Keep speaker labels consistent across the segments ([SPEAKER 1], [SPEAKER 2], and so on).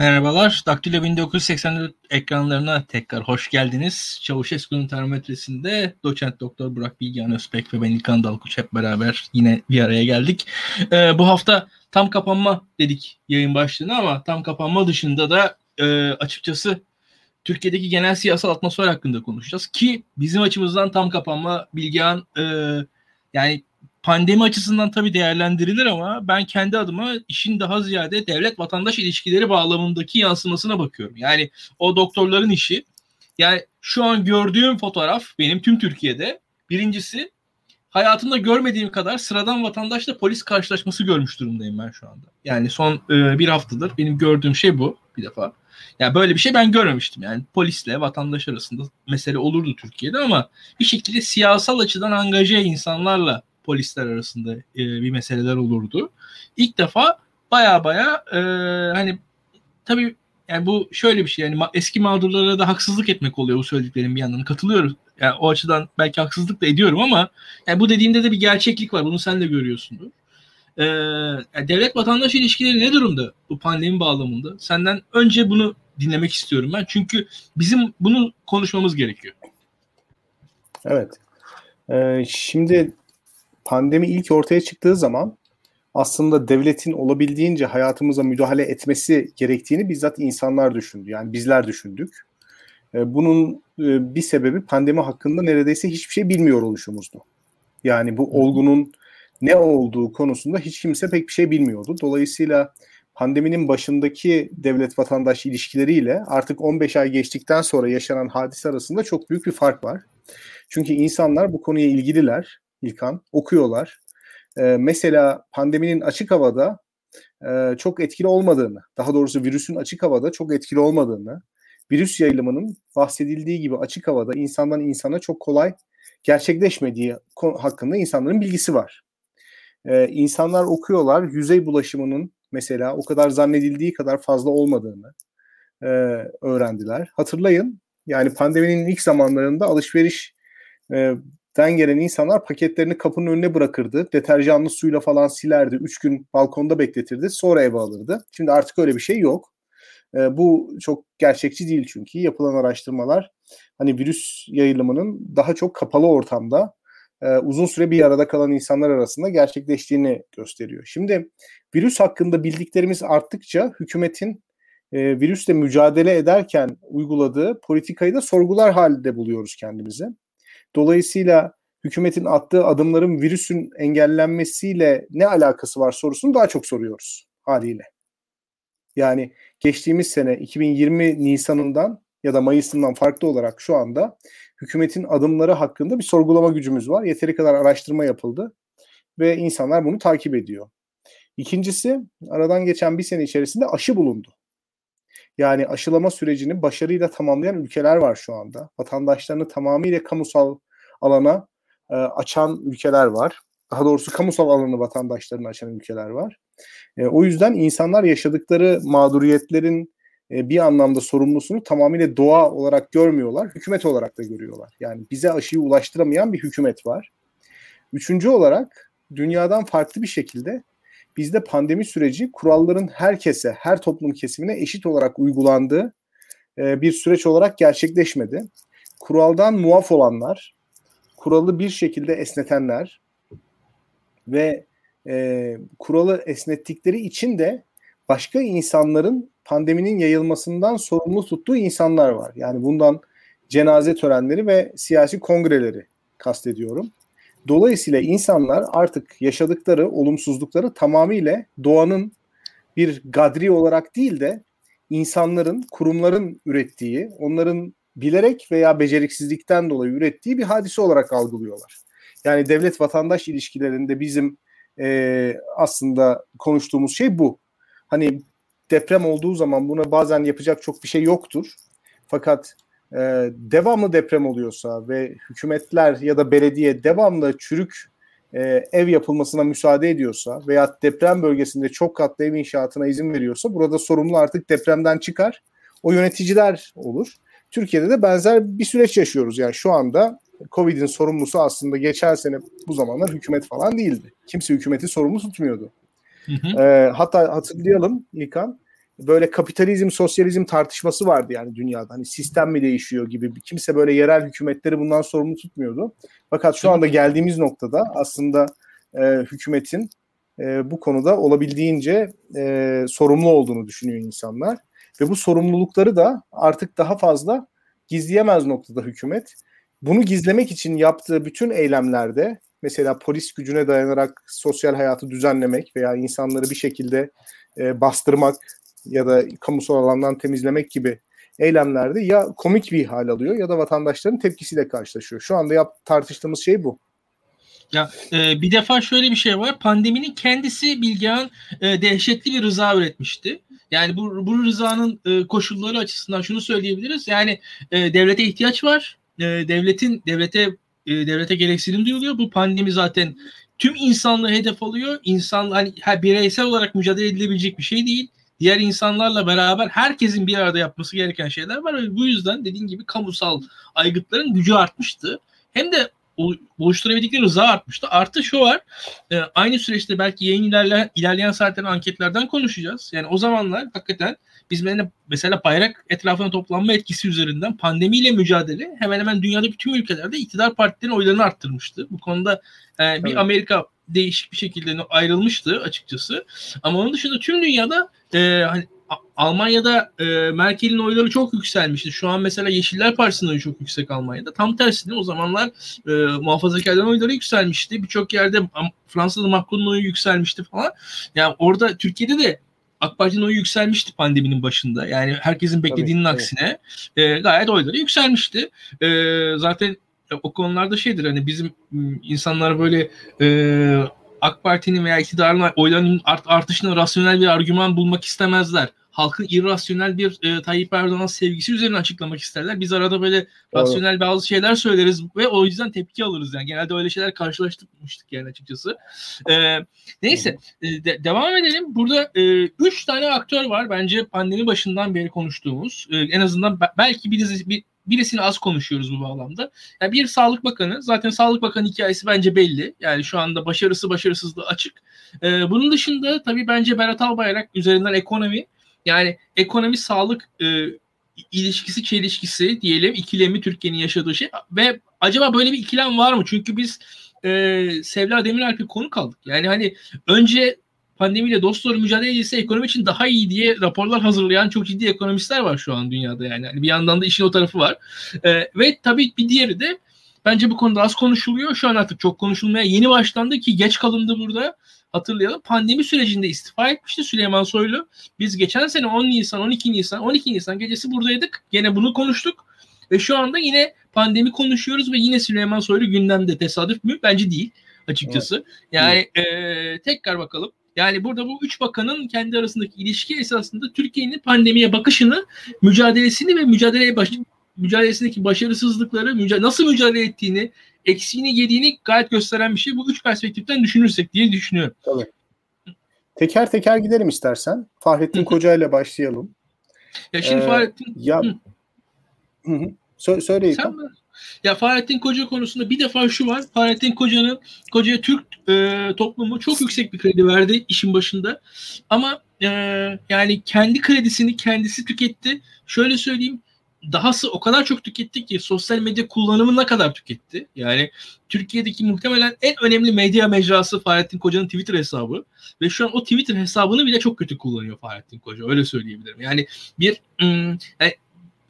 [SPEAKER 1] Merhabalar. Daktilo 1984 ekranlarına tekrar hoş geldiniz. Çavuşesku'nun termometresinde doçent doktor Burak Bilgehan Özbek ve ben İlkan Dalkuç hep beraber yine bir araya geldik. Ee, bu hafta tam kapanma dedik yayın başlığına ama tam kapanma dışında da e, açıkçası Türkiye'deki genel siyasal atmosfer hakkında konuşacağız. Ki bizim açımızdan tam kapanma Bilgehan e, yani pandemi açısından tabii değerlendirilir ama ben kendi adıma işin daha ziyade devlet vatandaş ilişkileri bağlamındaki yansımasına bakıyorum. Yani o doktorların işi yani şu an gördüğüm fotoğraf benim tüm Türkiye'de birincisi hayatımda görmediğim kadar sıradan vatandaşla polis karşılaşması görmüş durumdayım ben şu anda. Yani son e, bir haftadır benim gördüğüm şey bu bir defa. Yani böyle bir şey ben görmemiştim. Yani polisle vatandaş arasında mesele olurdu Türkiye'de ama bir şekilde siyasal açıdan angaje insanlarla polisler arasında e, bir meseleler olurdu. İlk defa baya baya e, hani tabii yani bu şöyle bir şey yani eski mağdurlara da haksızlık etmek oluyor bu söylediklerim bir yandan katılıyoruz. Yani o açıdan belki haksızlık da ediyorum ama yani bu dediğimde de bir gerçeklik var. Bunu sen de görüyorsundur. Ee, devlet vatandaş ilişkileri ne durumda bu pandemi bağlamında? Senden önce bunu dinlemek istiyorum ben. Çünkü bizim bunu konuşmamız gerekiyor.
[SPEAKER 2] Evet. Ee, şimdi pandemi ilk ortaya çıktığı zaman aslında devletin olabildiğince hayatımıza müdahale etmesi gerektiğini bizzat insanlar düşündü. Yani bizler düşündük. Ee, bunun e, bir sebebi pandemi hakkında neredeyse hiçbir şey bilmiyor oluşumuzdu. Yani bu olgunun ne olduğu konusunda hiç kimse pek bir şey bilmiyordu. Dolayısıyla pandeminin başındaki devlet vatandaş ilişkileriyle artık 15 ay geçtikten sonra yaşanan hadise arasında çok büyük bir fark var. Çünkü insanlar bu konuya ilgililer İlkan. Okuyorlar. E, mesela pandeminin açık havada e, çok etkili olmadığını, daha doğrusu virüsün açık havada çok etkili olmadığını, virüs yayılımının bahsedildiği gibi açık havada insandan insana çok kolay gerçekleşmediği hakkında insanların bilgisi var. Ee, insanlar okuyorlar yüzey bulaşımının mesela o kadar zannedildiği kadar fazla olmadığını e, öğrendiler. Hatırlayın yani pandeminin ilk zamanlarında alışveriş e, den gelen insanlar paketlerini kapının önüne bırakırdı. Deterjanlı suyla falan silerdi. Üç gün balkonda bekletirdi. Sonra eve alırdı. Şimdi artık öyle bir şey yok. E, bu çok gerçekçi değil çünkü. Yapılan araştırmalar hani virüs yayılımının daha çok kapalı ortamda e, uzun süre bir arada kalan insanlar arasında gerçekleştiğini gösteriyor. Şimdi virüs hakkında bildiklerimiz arttıkça hükümetin e, virüsle mücadele ederken uyguladığı politikayı da sorgular halinde buluyoruz kendimizi. Dolayısıyla hükümetin attığı adımların virüsün engellenmesiyle ne alakası var sorusunu daha çok soruyoruz haliyle. Yani geçtiğimiz sene 2020 Nisan'ından ya da Mayıs'ından farklı olarak şu anda hükümetin adımları hakkında bir sorgulama gücümüz var. Yeteri kadar araştırma yapıldı ve insanlar bunu takip ediyor. İkincisi aradan geçen bir sene içerisinde aşı bulundu. Yani aşılama sürecini başarıyla tamamlayan ülkeler var şu anda. Vatandaşlarını tamamıyla kamusal alana e, açan ülkeler var. Daha doğrusu kamusal alanı vatandaşlarını açan ülkeler var. E, o yüzden insanlar yaşadıkları mağduriyetlerin e, bir anlamda sorumlusunu tamamıyla doğa olarak görmüyorlar, hükümet olarak da görüyorlar. Yani bize aşıyı ulaştıramayan bir hükümet var. Üçüncü olarak dünyadan farklı bir şekilde bizde pandemi süreci kuralların herkese, her toplum kesimine eşit olarak uygulandığı e, bir süreç olarak gerçekleşmedi. Kuraldan muaf olanlar, kuralı bir şekilde esnetenler ve e, kuralı esnettikleri için de başka insanların pandeminin yayılmasından sorumlu tuttuğu insanlar var. Yani bundan cenaze törenleri ve siyasi kongreleri kastediyorum. Dolayısıyla insanlar artık yaşadıkları olumsuzlukları tamamıyla doğanın bir gadri olarak değil de insanların, kurumların ürettiği, onların bilerek veya beceriksizlikten dolayı ürettiği bir hadise olarak algılıyorlar. Yani devlet vatandaş ilişkilerinde bizim e, aslında konuştuğumuz şey bu. Hani deprem olduğu zaman buna bazen yapacak çok bir şey yoktur. Fakat e, devamlı deprem oluyorsa ve hükümetler ya da belediye devamlı çürük e, ev yapılmasına müsaade ediyorsa veya deprem bölgesinde çok katlı ev inşaatına izin veriyorsa burada sorumlu artık depremden çıkar. O yöneticiler olur. Türkiye'de de benzer bir süreç yaşıyoruz. Yani şu anda Covid'in sorumlusu aslında geçen sene bu zamanlar hükümet falan değildi. Kimse hükümeti sorumlu tutmuyordu. Hı hı. E, hatta hatırlayalım İlkan böyle kapitalizm, sosyalizm tartışması vardı yani dünyada. Hani sistem mi değişiyor gibi. Kimse böyle yerel hükümetleri bundan sorumlu tutmuyordu. Fakat şu anda geldiğimiz noktada aslında e, hükümetin e, bu konuda olabildiğince e, sorumlu olduğunu düşünüyor insanlar. Ve bu sorumlulukları da artık daha fazla gizleyemez noktada hükümet. Bunu gizlemek için yaptığı bütün eylemlerde mesela polis gücüne dayanarak sosyal hayatı düzenlemek veya insanları bir şekilde e, bastırmak ya da kamusal alandan temizlemek gibi eylemlerde ya komik bir hal alıyor ya da vatandaşların tepkisiyle karşılaşıyor. Şu anda yap, tartıştığımız şey bu.
[SPEAKER 1] Ya e, bir defa şöyle bir şey var. Pandeminin kendisi Bilgehan e, dehşetli bir rıza üretmişti. Yani bu, bu rızanın e, koşulları açısından şunu söyleyebiliriz. Yani e, devlete ihtiyaç var. E, devletin devlete e, devlete gereksinim duyuluyor. Bu pandemi zaten tüm insanlığı hedef alıyor. İnsan hani her bireysel olarak mücadele edilebilecek bir şey değil. Diğer insanlarla beraber herkesin bir arada yapması gereken şeyler var ve bu yüzden dediğin gibi kamusal aygıtların gücü artmıştı. Hem de oluşturabildikleri rıza artmıştı. Artı şu var. E, aynı süreçte belki yayın ilerleyen, ilerleyen saatlerin anketlerden konuşacağız. Yani o zamanlar hakikaten biz mesela bayrak etrafına toplanma etkisi üzerinden pandemiyle mücadele hemen hemen dünyadaki tüm ülkelerde iktidar partilerin oylarını arttırmıştı. Bu konuda e, bir evet. Amerika değişik bir şekilde ayrılmıştı açıkçası. Ama onun dışında tüm dünyada e, hani Almanya'da e, Merkel'in oyları çok yükselmişti. Şu an mesela Yeşiller Partisi'nin oyu çok yüksek Almanya'da. Tam tersine o zamanlar e, muhafazakarların oyları yükselmişti. Birçok yerde Fransa'da Macron'un oyu yükselmişti falan. Yani orada Türkiye'de de AK Parti'nin oyu yükselmişti pandeminin başında. Yani herkesin beklediğinin Tabii, aksine evet. e, gayet oyları yükselmişti. E, zaten o konularda şeydir hani bizim insanlar böyle e, AK Parti'nin veya iktidarın oylarının art, artışına rasyonel bir argüman bulmak istemezler halkın irrasyonel bir e, Tayyip Erdoğan sevgisi üzerine açıklamak isterler. Biz arada böyle evet. rasyonel bazı şeyler söyleriz ve o yüzden tepki alırız yani. Genelde öyle şeyler karşılaştıkmıştık yani açıkçası. E, neyse e, de, devam edelim. Burada e, üç tane aktör var bence pandemi başından beri konuştuğumuz. E, en azından belki birisi, bir, birisini az konuşuyoruz bu bağlamda. Yani bir Sağlık Bakanı, zaten Sağlık Bakanı hikayesi bence belli. Yani şu anda başarısı başarısızlığı açık. Ee, bunun dışında tabii bence Berat Albayrak üzerinden ekonomi yani ekonomi sağlık e, ilişkisi çelişkisi diyelim ikilemi Türkiye'nin yaşadığı şey ve acaba böyle bir ikilem var mı? Çünkü biz e, Sevla Demiralp'e konu kaldık. Yani hani önce pandemiyle dost doğru mücadele edilse ekonomi için daha iyi diye raporlar hazırlayan çok ciddi ekonomistler var şu an dünyada yani. yani bir yandan da işin o tarafı var. E, ve tabii bir diğeri de bence bu konuda az konuşuluyor. Şu an artık çok konuşulmaya yeni başlandı ki geç kalındı burada hatırlayalım. Pandemi sürecinde istifa etmişti Süleyman Soylu. Biz geçen sene 10 Nisan, 12 Nisan, 12 Nisan gecesi buradaydık. Gene bunu konuştuk. Ve şu anda yine pandemi konuşuyoruz ve yine Süleyman Soylu gündemde. Tesadüf mü? Bence değil açıkçası. Evet. Yani e, tekrar bakalım. Yani burada bu üç bakanın kendi arasındaki ilişki esasında Türkiye'nin pandemiye bakışını, mücadelesini ve mücadeleye baş, mücadelesindeki başarısızlıkları, müca nasıl mücadele ettiğini, eksiğini yediğini gayet gösteren bir şey. Bu üç perspektiften düşünürsek diye düşünüyorum.
[SPEAKER 2] Tabii. Teker teker gidelim istersen. Fahrettin Koca ile başlayalım.
[SPEAKER 1] Ya şimdi ee, Fahrettin...
[SPEAKER 2] Ya... Hı. Hı Sö- söyle Sen
[SPEAKER 1] Ya Fahrettin Koca konusunda bir defa şu var. Fahrettin Koca'nın Koca'ya Türk e, toplumu çok yüksek bir kredi verdi işin başında. Ama e, yani kendi kredisini kendisi tüketti. Şöyle söyleyeyim dahası o kadar çok tüketti ki sosyal medya kullanımına kadar tüketti. Yani Türkiye'deki muhtemelen en önemli medya mecrası Fahrettin Koca'nın Twitter hesabı ve şu an o Twitter hesabını bile çok kötü kullanıyor Fahrettin Koca. Öyle söyleyebilirim. Yani bir yani,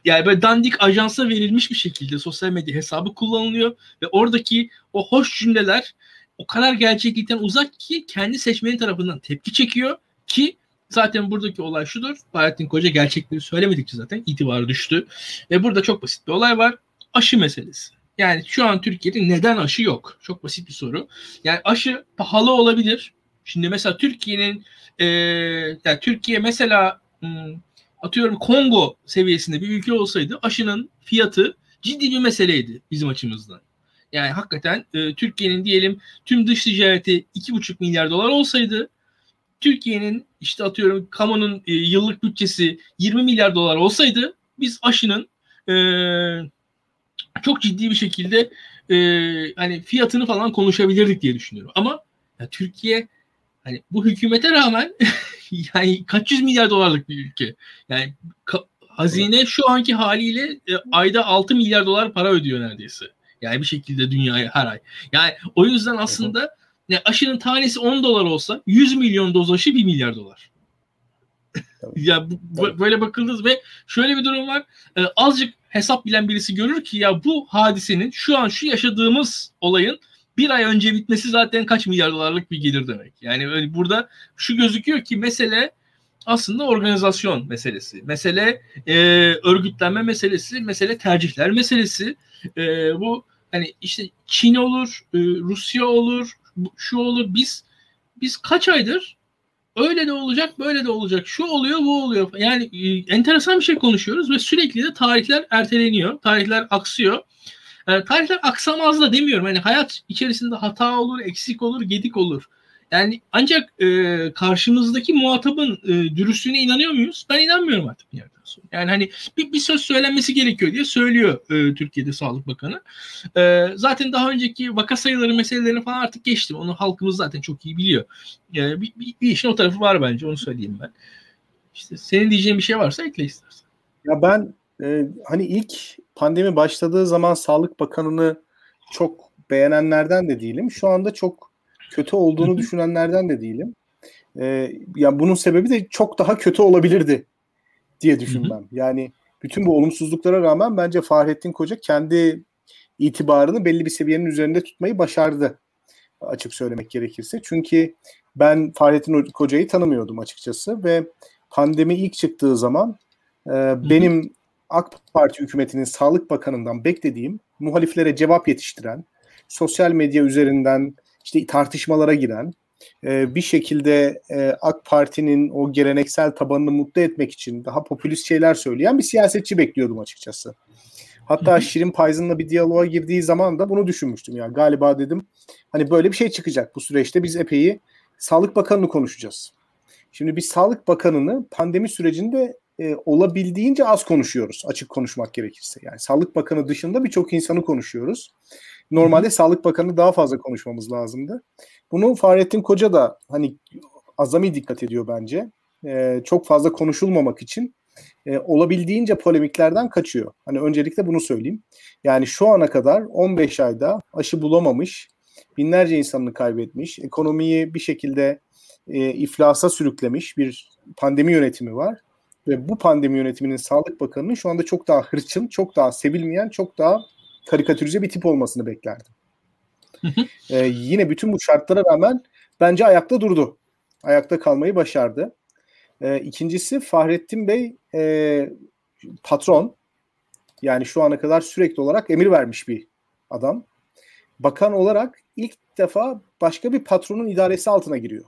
[SPEAKER 1] yani böyle dandik ajansa verilmiş bir şekilde sosyal medya hesabı kullanılıyor ve oradaki o hoş cümleler o kadar gerçeklikten uzak ki kendi seçmenin tarafından tepki çekiyor ki Zaten buradaki olay şudur. Fahrettin Koca gerçekleri söylemedikçe zaten itibarı düştü. Ve burada çok basit bir olay var. Aşı meselesi. Yani şu an Türkiye'de neden aşı yok? Çok basit bir soru. Yani aşı pahalı olabilir. Şimdi mesela Türkiye'nin e, yani Türkiye mesela hmm, atıyorum Kongo seviyesinde bir ülke olsaydı aşının fiyatı ciddi bir meseleydi bizim açımızdan. Yani hakikaten e, Türkiye'nin diyelim tüm dış ticareti 2,5 milyar dolar olsaydı Türkiye'nin işte atıyorum kamunun e, yıllık bütçesi 20 milyar dolar olsaydı biz aşının e, çok ciddi bir şekilde e, hani fiyatını falan konuşabilirdik diye düşünüyorum. Ama ya Türkiye hani bu hükümete rağmen yani kaç yüz milyar dolarlık bir ülke. Yani ka- hazine şu anki haliyle e, ayda 6 milyar dolar para ödüyor neredeyse. Yani bir şekilde dünyaya her ay. Yani o yüzden aslında ne aşının tanesi 10 dolar olsa 100 milyon doz aşı 1 milyar dolar. ya bu, bu, böyle bakıldığınız ve şöyle bir durum var. E, azıcık hesap bilen birisi görür ki ya bu hadisenin şu an şu yaşadığımız olayın bir ay önce bitmesi zaten kaç milyar dolarlık bir gelir demek. Yani öyle burada şu gözüküyor ki mesele aslında organizasyon meselesi. Mesele e, örgütlenme meselesi, mesele tercihler meselesi. E, bu hani işte Çin olur, e, Rusya olur, şu olur. Biz biz kaç aydır öyle de olacak, böyle de olacak. Şu oluyor, bu oluyor. Yani e, enteresan bir şey konuşuyoruz ve sürekli de tarihler erteleniyor. Tarihler aksıyor. E, tarihler aksamaz da demiyorum. Yani hayat içerisinde hata olur, eksik olur, gedik olur. Yani ancak e, karşımızdaki muhatabın e, dürüstlüğüne inanıyor muyuz? Ben inanmıyorum artık bir yerden sonra. Yani hani bir, bir söz söylenmesi gerekiyor diye söylüyor e, Türkiye'de Sağlık Bakanı. E, zaten daha önceki vaka sayıları meselelerini falan artık geçtim. Onu halkımız zaten çok iyi biliyor. E, bir, bir, bir işin o tarafı var bence onu söyleyeyim ben. İşte senin diyeceğin bir şey varsa ekle istersen.
[SPEAKER 2] Ya ben e, hani ilk pandemi başladığı zaman Sağlık Bakanı'nı çok beğenenlerden de değilim. Şu anda çok kötü olduğunu düşünenlerden de değilim. Ee, yani bunun sebebi de çok daha kötü olabilirdi diye düşünmem. Yani bütün bu olumsuzluklara rağmen bence Fahrettin Koca kendi itibarını belli bir seviyenin üzerinde tutmayı başardı açık söylemek gerekirse. Çünkü ben Fahrettin Koca'yı tanımıyordum açıkçası ve pandemi ilk çıktığı zaman e, benim AK Parti hükümetinin Sağlık Bakanı'ndan beklediğim muhaliflere cevap yetiştiren, sosyal medya üzerinden işte tartışmalara giren, e, bir şekilde e, AK Parti'nin o geleneksel tabanını mutlu etmek için daha popülist şeyler söyleyen bir siyasetçi bekliyordum açıkçası. Hatta Şirin Payzın'la bir diyaloğa girdiği zaman da bunu düşünmüştüm. Ya galiba dedim hani böyle bir şey çıkacak bu süreçte biz epey Sağlık Bakanı'nı konuşacağız. Şimdi biz Sağlık Bakanı'nı pandemi sürecinde e, olabildiğince az konuşuyoruz açık konuşmak gerekirse. Yani Sağlık Bakanı dışında birçok insanı konuşuyoruz. Normalde Hı. Sağlık Bakanı daha fazla konuşmamız lazımdı. Bunu Fahrettin Koca da hani azami dikkat ediyor bence. E, çok fazla konuşulmamak için e, olabildiğince polemiklerden kaçıyor. Hani öncelikle bunu söyleyeyim. Yani şu ana kadar 15 ayda aşı bulamamış, binlerce insanını kaybetmiş, ekonomiyi bir şekilde e, iflasa sürüklemiş bir pandemi yönetimi var. Ve bu pandemi yönetiminin Sağlık Bakanı'nın şu anda çok daha hırçın, çok daha sevilmeyen, çok daha karikatürize bir tip olmasını beklerdim. ee, yine bütün bu şartlara rağmen bence ayakta durdu. Ayakta kalmayı başardı. Ee, ikincisi Fahrettin Bey e, patron. Yani şu ana kadar sürekli olarak emir vermiş bir adam. Bakan olarak ilk defa başka bir patronun idaresi altına giriyor.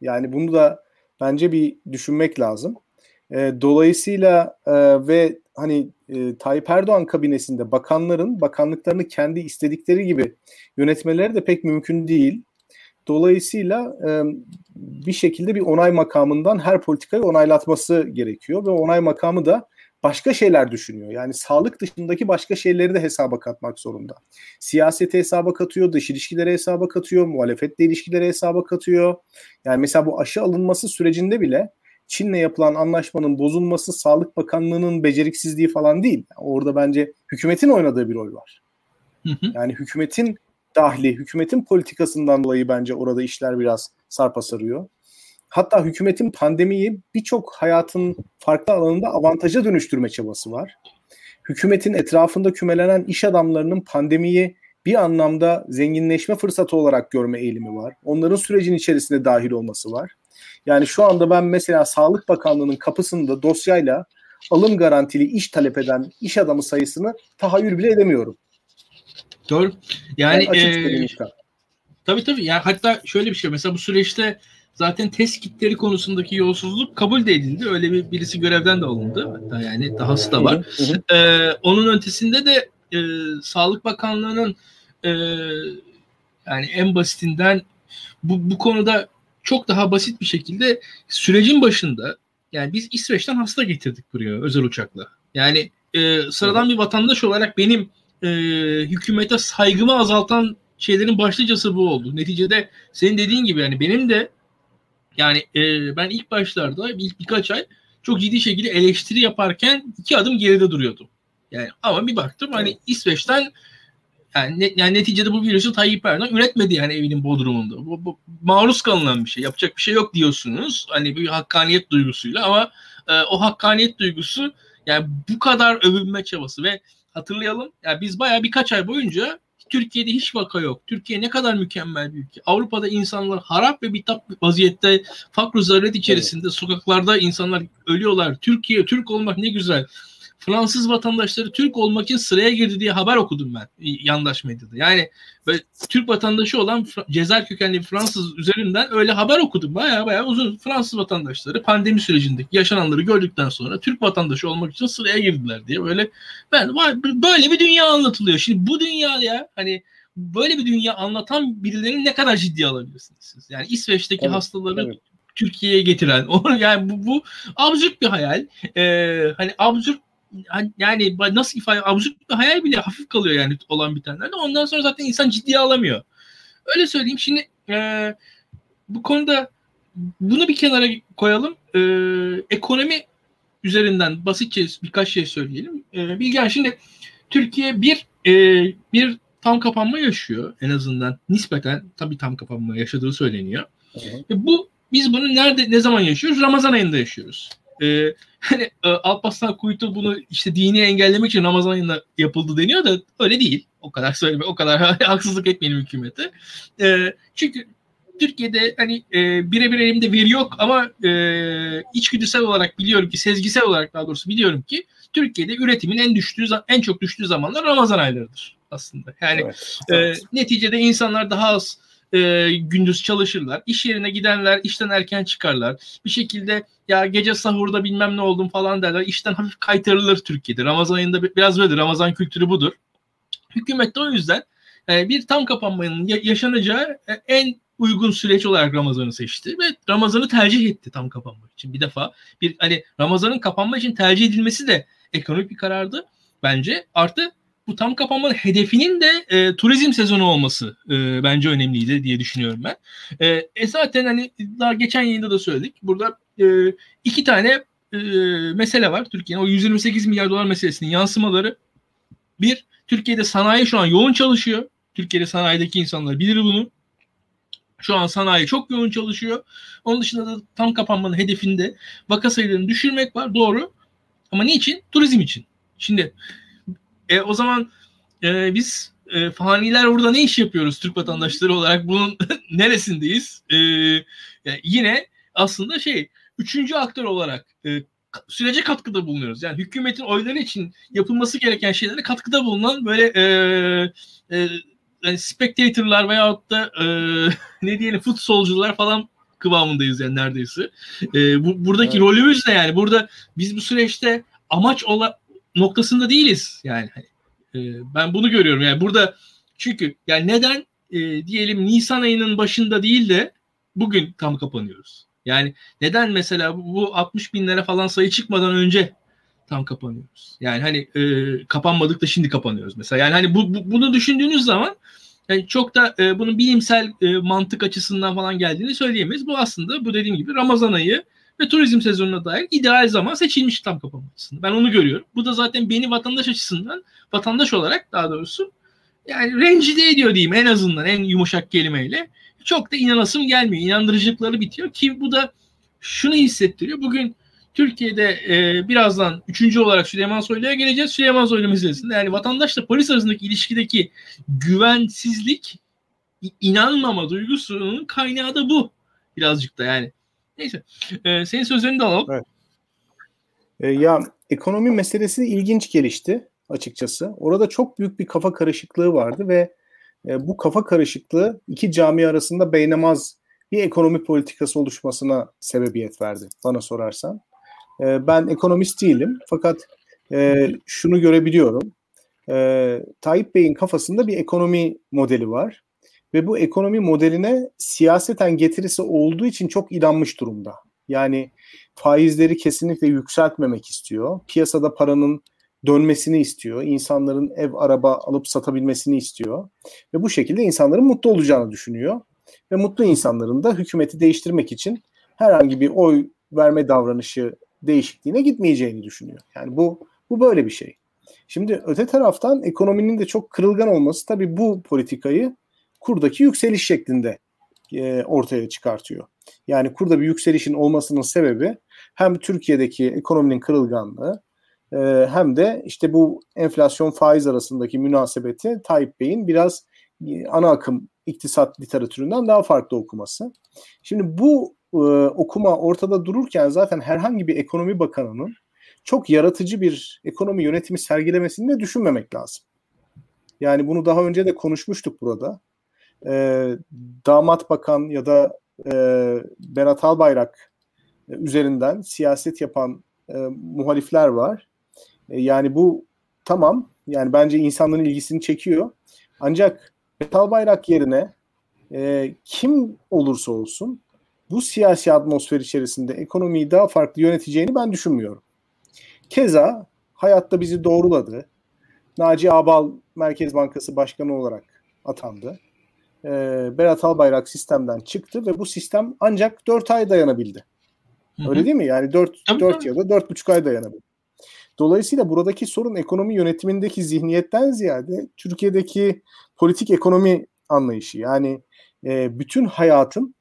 [SPEAKER 2] Yani bunu da bence bir düşünmek lazım. E, dolayısıyla e, ve hani e, Tayyip Erdoğan kabinesinde bakanların bakanlıklarını kendi istedikleri gibi yönetmeleri de pek mümkün değil. Dolayısıyla e, bir şekilde bir onay makamından her politikayı onaylatması gerekiyor ve onay makamı da başka şeyler düşünüyor. Yani sağlık dışındaki başka şeyleri de hesaba katmak zorunda. Siyasete hesaba katıyor, dış ilişkilere hesaba katıyor, muhalefetle ilişkilere hesaba katıyor. Yani mesela bu aşı alınması sürecinde bile Çin'le yapılan anlaşmanın bozulması Sağlık Bakanlığı'nın beceriksizliği falan değil. Orada bence hükümetin oynadığı bir rol var. Yani hükümetin dahli, hükümetin politikasından dolayı bence orada işler biraz sarpa sarıyor. Hatta hükümetin pandemiyi birçok hayatın farklı alanında avantaja dönüştürme çabası var. Hükümetin etrafında kümelenen iş adamlarının pandemiyi bir anlamda zenginleşme fırsatı olarak görme eğilimi var. Onların sürecin içerisinde dahil olması var. Yani şu anda ben mesela Sağlık Bakanlığı'nın kapısında dosyayla alım garantili iş talep eden iş adamı sayısını tahayyül bile edemiyorum.
[SPEAKER 1] Doğru. Yani, yani e, tabii tabii. Yani hatta şöyle bir şey mesela bu süreçte zaten test kitleri konusundaki yolsuzluk kabul de edildi. Öyle bir birisi görevden de alındı. Hatta yani dahası da var. ee, onun ötesinde de e, Sağlık Bakanlığı'nın e, yani en basitinden bu, bu konuda çok daha basit bir şekilde sürecin başında yani biz İsveç'ten hasta getirdik buraya özel uçakla. Yani e, sıradan bir vatandaş olarak benim e, hükümete saygımı azaltan şeylerin başlıcası bu oldu. Neticede senin dediğin gibi yani benim de yani e, ben ilk başlarda ilk birkaç ay çok ciddi şekilde eleştiri yaparken iki adım geride duruyordum. Yani ama bir baktım hani İsveç'ten yani, ne, yani neticede bu virüsü Tayyip Erdoğan üretmedi yani evinin bodrumunda. Bu, bu maruz kalınan bir şey. Yapacak bir şey yok diyorsunuz. Hani bir hakkaniyet duygusuyla ama e, o hakkaniyet duygusu yani bu kadar övünme çabası ve hatırlayalım yani biz baya birkaç ay boyunca Türkiye'de hiç vaka yok. Türkiye ne kadar mükemmel bir ülke. Avrupa'da insanlar harap ve bitap vaziyette fakr zaruret içerisinde evet. sokaklarda insanlar ölüyorlar. Türkiye Türk olmak ne güzel. Fransız vatandaşları Türk olmak için sıraya girdi diye haber okudum ben yandaş medyada. Yani böyle Türk vatandaşı olan Cezayir kökenli Fransız üzerinden öyle haber okudum. Baya baya uzun Fransız vatandaşları pandemi sürecindeki yaşananları gördükten sonra Türk vatandaşı olmak için sıraya girdiler diye böyle ben böyle bir dünya anlatılıyor. Şimdi bu dünya ya hani böyle bir dünya anlatan birilerini ne kadar ciddi alabilirsiniz siz? Yani İsveç'teki evet, hastaları evet. Türkiye'ye getiren yani bu, bu absürt bir hayal. Ee, hani absürt yani nasıl ifade absürt bir hayal bile hafif kalıyor yani olan bitenlerde. Ondan sonra zaten insan ciddiye alamıyor. Öyle söyleyeyim. Şimdi e, bu konuda bunu bir kenara koyalım. E, ekonomi üzerinden basitçe birkaç şey söyleyelim. E, Bilgen şimdi Türkiye bir e, bir tam kapanma yaşıyor en azından nispeten tabii tam kapanma yaşadığı söyleniyor. E, bu biz bunu nerede ne zaman yaşıyoruz? Ramazan ayında yaşıyoruz e, hani e, Alparslan Kuytu bunu işte dini engellemek için Ramazan ayında yapıldı deniyor da öyle değil. O kadar söyleme, o kadar haksızlık etmeyelim hükümete. E, çünkü Türkiye'de hani e, birebir elimde veri yok ama e, içgüdüsel olarak biliyorum ki, sezgisel olarak daha doğrusu biliyorum ki Türkiye'de üretimin en düştüğü en çok düştüğü zamanlar Ramazan aylarıdır aslında. Yani evet, evet. E, neticede insanlar daha az e, gündüz çalışırlar. İş yerine gidenler işten erken çıkarlar. Bir şekilde ya gece sahurda bilmem ne oldum falan derler. İşten hafif kaytarılır Türkiye'de. Ramazan ayında biraz böyle Ramazan kültürü budur. Hükümet de o yüzden e, bir tam kapanmanın yaşanacağı e, en uygun süreç olarak Ramazan'ı seçti ve Ramazan'ı tercih etti tam kapanmak için. Bir defa bir hani Ramazan'ın kapanma için tercih edilmesi de ekonomik bir karardı bence. Artı bu tam kapanmanın hedefinin de e, turizm sezonu olması e, bence önemliydi diye düşünüyorum ben. E, e zaten hani daha geçen yayında da söyledik. Burada e, iki tane e, mesele var Türkiye'nin. O 128 milyar dolar meselesinin yansımaları. Bir, Türkiye'de sanayi şu an yoğun çalışıyor. Türkiye'de sanayideki insanlar bilir bunu. Şu an sanayi çok yoğun çalışıyor. Onun dışında da tam kapanmanın hedefinde vaka sayılarını düşürmek var. Doğru. Ama niçin? Turizm için. Şimdi e, o zaman e, biz e, faniler orada ne iş yapıyoruz Türk vatandaşları olarak bunun neresindeyiz? E, yani yine aslında şey üçüncü aktör olarak e, sürece katkıda bulunuyoruz. Yani hükümetin oyları için yapılması gereken şeylere katkıda bulunan böyle e, e, yani spectatorlar veyahut da e, ne diyelim futsolcular falan kıvamındayız yani neredeyse. E, bu, buradaki evet. rolümüz ne yani? Burada biz bu süreçte amaç ola, noktasında değiliz yani. E, ben bunu görüyorum yani burada çünkü yani neden e, diyelim Nisan ayının başında değil de bugün tam kapanıyoruz. Yani neden mesela bu, bu 60 binlere falan sayı çıkmadan önce tam kapanıyoruz. Yani hani e, kapanmadık da şimdi kapanıyoruz mesela. Yani hani bu, bu bunu düşündüğünüz zaman yani çok da e, bunun bilimsel e, mantık açısından falan geldiğini söyleyemeyiz. Bu aslında bu dediğim gibi Ramazan ayı ve turizm sezonuna dair ideal zaman seçilmiş tam kapama açısından. Ben onu görüyorum. Bu da zaten beni vatandaş açısından, vatandaş olarak daha doğrusu yani rencide ediyor diyeyim en azından en yumuşak kelimeyle. Çok da inanasım gelmiyor. İnandırıcılıkları bitiyor ki bu da şunu hissettiriyor. Bugün Türkiye'de e, birazdan üçüncü olarak Süleyman Soylu'ya geleceğiz. Süleyman Soylu meselesinde yani vatandaşla polis arasındaki ilişkideki güvensizlik, inanmama duygusunun kaynağı da bu. Birazcık da yani. Neyse. E, senin sözlerini de alalım. Evet.
[SPEAKER 2] E, ya ekonomi meselesi ilginç gelişti açıkçası. Orada çok büyük bir kafa karışıklığı vardı ve e, bu kafa karışıklığı iki cami arasında beynamaz bir ekonomi politikası oluşmasına sebebiyet verdi bana sorarsan. E, ben ekonomist değilim fakat e, şunu görebiliyorum. E, Tayyip Bey'in kafasında bir ekonomi modeli var ve bu ekonomi modeline siyaseten getirisi olduğu için çok inanmış durumda. Yani faizleri kesinlikle yükseltmemek istiyor. Piyasada paranın dönmesini istiyor. İnsanların ev, araba alıp satabilmesini istiyor. Ve bu şekilde insanların mutlu olacağını düşünüyor. Ve mutlu insanların da hükümeti değiştirmek için herhangi bir oy verme davranışı değişikliğine gitmeyeceğini düşünüyor. Yani bu bu böyle bir şey. Şimdi öte taraftan ekonominin de çok kırılgan olması tabii bu politikayı kurdaki yükseliş şeklinde e, ortaya çıkartıyor. Yani kurda bir yükselişin olmasının sebebi hem Türkiye'deki ekonominin kırılganlığı e, hem de işte bu enflasyon faiz arasındaki münasebeti Tayyip Bey'in biraz e, ana akım iktisat literatüründen daha farklı okuması. Şimdi bu e, okuma ortada dururken zaten herhangi bir ekonomi bakanının çok yaratıcı bir ekonomi yönetimi sergilemesini de düşünmemek lazım. Yani bunu daha önce de konuşmuştuk burada. E, damat bakan ya da e, Berat Albayrak üzerinden siyaset yapan e, muhalifler var. E, yani bu tamam yani bence insanların ilgisini çekiyor. Ancak Berat Albayrak yerine e, kim olursa olsun bu siyasi atmosfer içerisinde ekonomiyi daha farklı yöneteceğini ben düşünmüyorum. Keza hayatta bizi doğruladı. Naci Abal Merkez Bankası Başkanı olarak atandı. Ee, Berat Albayrak sistemden çıktı ve bu sistem ancak 4 ay dayanabildi. Hı hı. Öyle değil mi? Yani 4, tabii, 4 tabii. ya da 4,5 ay dayanabildi. Dolayısıyla buradaki sorun ekonomi yönetimindeki zihniyetten ziyade Türkiye'deki politik ekonomi anlayışı. Yani e, bütün hayatın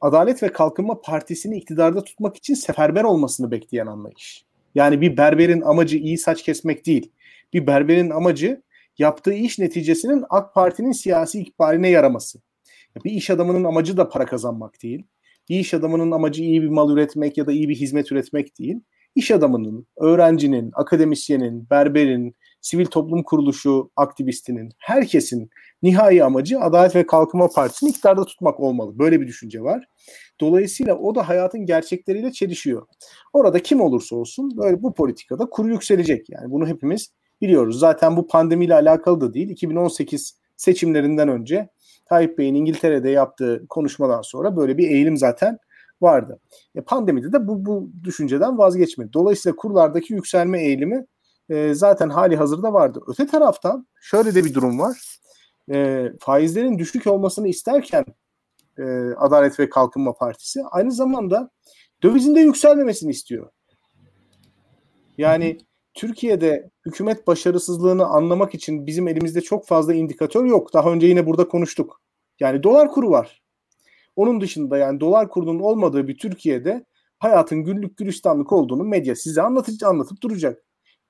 [SPEAKER 2] Adalet ve Kalkınma Partisi'ni iktidarda tutmak için seferber olmasını bekleyen anlayış. Yani bir berberin amacı iyi saç kesmek değil. Bir berberin amacı yaptığı iş neticesinin AK Parti'nin siyasi ikbaline yaraması. Bir iş adamının amacı da para kazanmak değil. Bir iş adamının amacı iyi bir mal üretmek ya da iyi bir hizmet üretmek değil. İş adamının, öğrencinin, akademisyenin, berberin, sivil toplum kuruluşu aktivistinin, herkesin nihai amacı Adalet ve Kalkınma Partisi'ni iktidarda tutmak olmalı. Böyle bir düşünce var. Dolayısıyla o da hayatın gerçekleriyle çelişiyor. Orada kim olursa olsun böyle bu politikada kuru yükselecek. Yani bunu hepimiz biliyoruz. Zaten bu pandemiyle alakalı da değil. 2018 seçimlerinden önce Tayyip Bey'in İngiltere'de yaptığı konuşmadan sonra böyle bir eğilim zaten vardı. E, pandemide de bu, bu düşünceden vazgeçmedi. Dolayısıyla kurlardaki yükselme eğilimi e, zaten hali hazırda vardı. Öte taraftan şöyle de bir durum var. E, faizlerin düşük olmasını isterken e, Adalet ve Kalkınma Partisi aynı zamanda dövizin de yükselmemesini istiyor. Yani Türkiye'de hükümet başarısızlığını anlamak için bizim elimizde çok fazla indikatör yok. Daha önce yine burada konuştuk. Yani dolar kuru var. Onun dışında yani dolar kurunun olmadığı bir Türkiye'de hayatın güllük gülistanlık olduğunu medya size anlatıcı anlatıp duracak.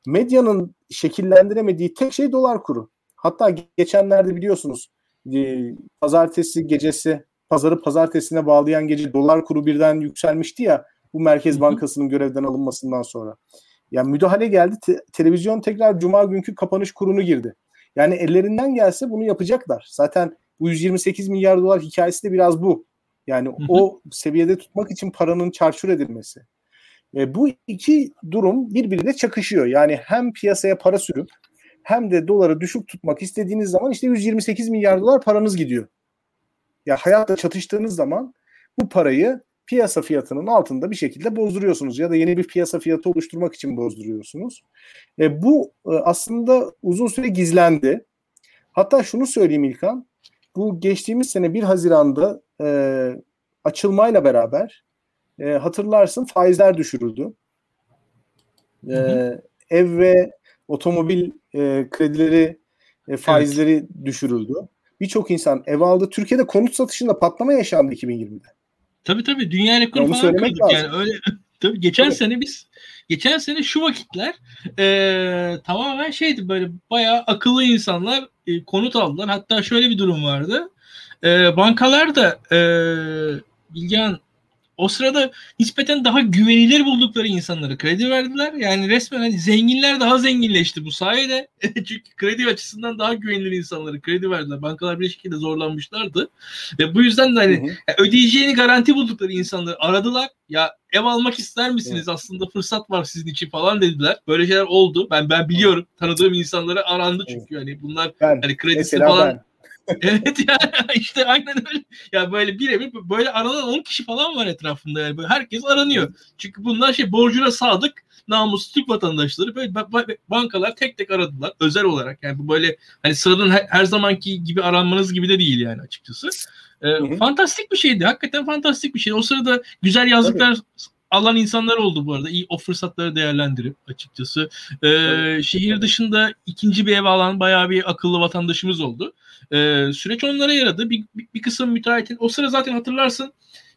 [SPEAKER 2] Medyanın şekillendiremediği tek şey dolar kuru. Hatta geçenlerde biliyorsunuz e, pazartesi gecesi pazarı pazartesine bağlayan gece dolar kuru birden yükselmişti ya bu Merkez Bankası'nın görevden alınmasından sonra. Yani müdahale geldi. Te- televizyon tekrar cuma günkü kapanış kurunu girdi. Yani ellerinden gelse bunu yapacaklar. Zaten bu 128 milyar dolar hikayesi de biraz bu. Yani o seviyede tutmak için paranın çarçur edilmesi. E, bu iki durum birbiriyle çakışıyor. Yani hem piyasaya para sürüp hem de doları düşük tutmak istediğiniz zaman işte 128 milyar dolar paranız gidiyor. Ya hayatta çatıştığınız zaman bu parayı piyasa fiyatının altında bir şekilde bozduruyorsunuz ya da yeni bir piyasa fiyatı oluşturmak için bozduruyorsunuz. E, bu e, aslında uzun süre gizlendi. Hatta şunu söyleyeyim İlkan, bu geçtiğimiz sene 1 Haziran'da e, açılmayla beraber e, hatırlarsın faizler düşürüldü. E, ev ve otomobil e, kredileri e, faizleri evet. düşürüldü. Birçok insan ev aldı. Türkiye'de konut satışında patlama yaşandı 2020'de.
[SPEAKER 1] Tabii tabii dünya rekoru yani falan kırdık lazım. yani öyle tabii geçen tabii. sene biz geçen sene şu vakitler e, tamamen şeydi böyle bayağı akıllı insanlar e, konut aldılar. Hatta şöyle bir durum vardı. E, bankalar da e, Bilgehan o sırada nispeten daha güvenilir buldukları insanlara kredi verdiler. Yani resmen hani zenginler daha zenginleşti bu sayede. Çünkü kredi açısından daha güvenilir insanlara kredi verdiler. Bankalar bir şekilde zorlanmışlardı. Ve bu yüzden de hani hı hı. ödeyeceğini garanti buldukları insanları aradılar. Ya ev almak ister misiniz? Evet. Aslında fırsat var sizin için falan dediler. Böyle şeyler oldu. Ben ben biliyorum. Tanıdığım insanlara arandı çünkü hani bunlar ben, hani kredisi falan ben evet yani işte aynen öyle. Ya böyle birebir böyle aranan 10 kişi falan var etrafında yani. Böyle herkes aranıyor. Çünkü bunlar şey borcuna sadık namus Türk vatandaşları böyle bankalar tek tek aradılar özel olarak. Yani bu böyle hani sıradan her, her zamanki gibi aranmanız gibi de değil yani açıkçası. Ee, fantastik bir şeydi. Hakikaten fantastik bir şey. O sırada güzel yazdıklar Tabii alan insanlar oldu bu arada. İyi o fırsatları değerlendirip açıkçası. Ee, evet. Şehir dışında ikinci bir ev alan bayağı bir akıllı vatandaşımız oldu. Ee, süreç onlara yaradı. Bir, bir, bir kısım müteahhitin o sıra zaten hatırlarsın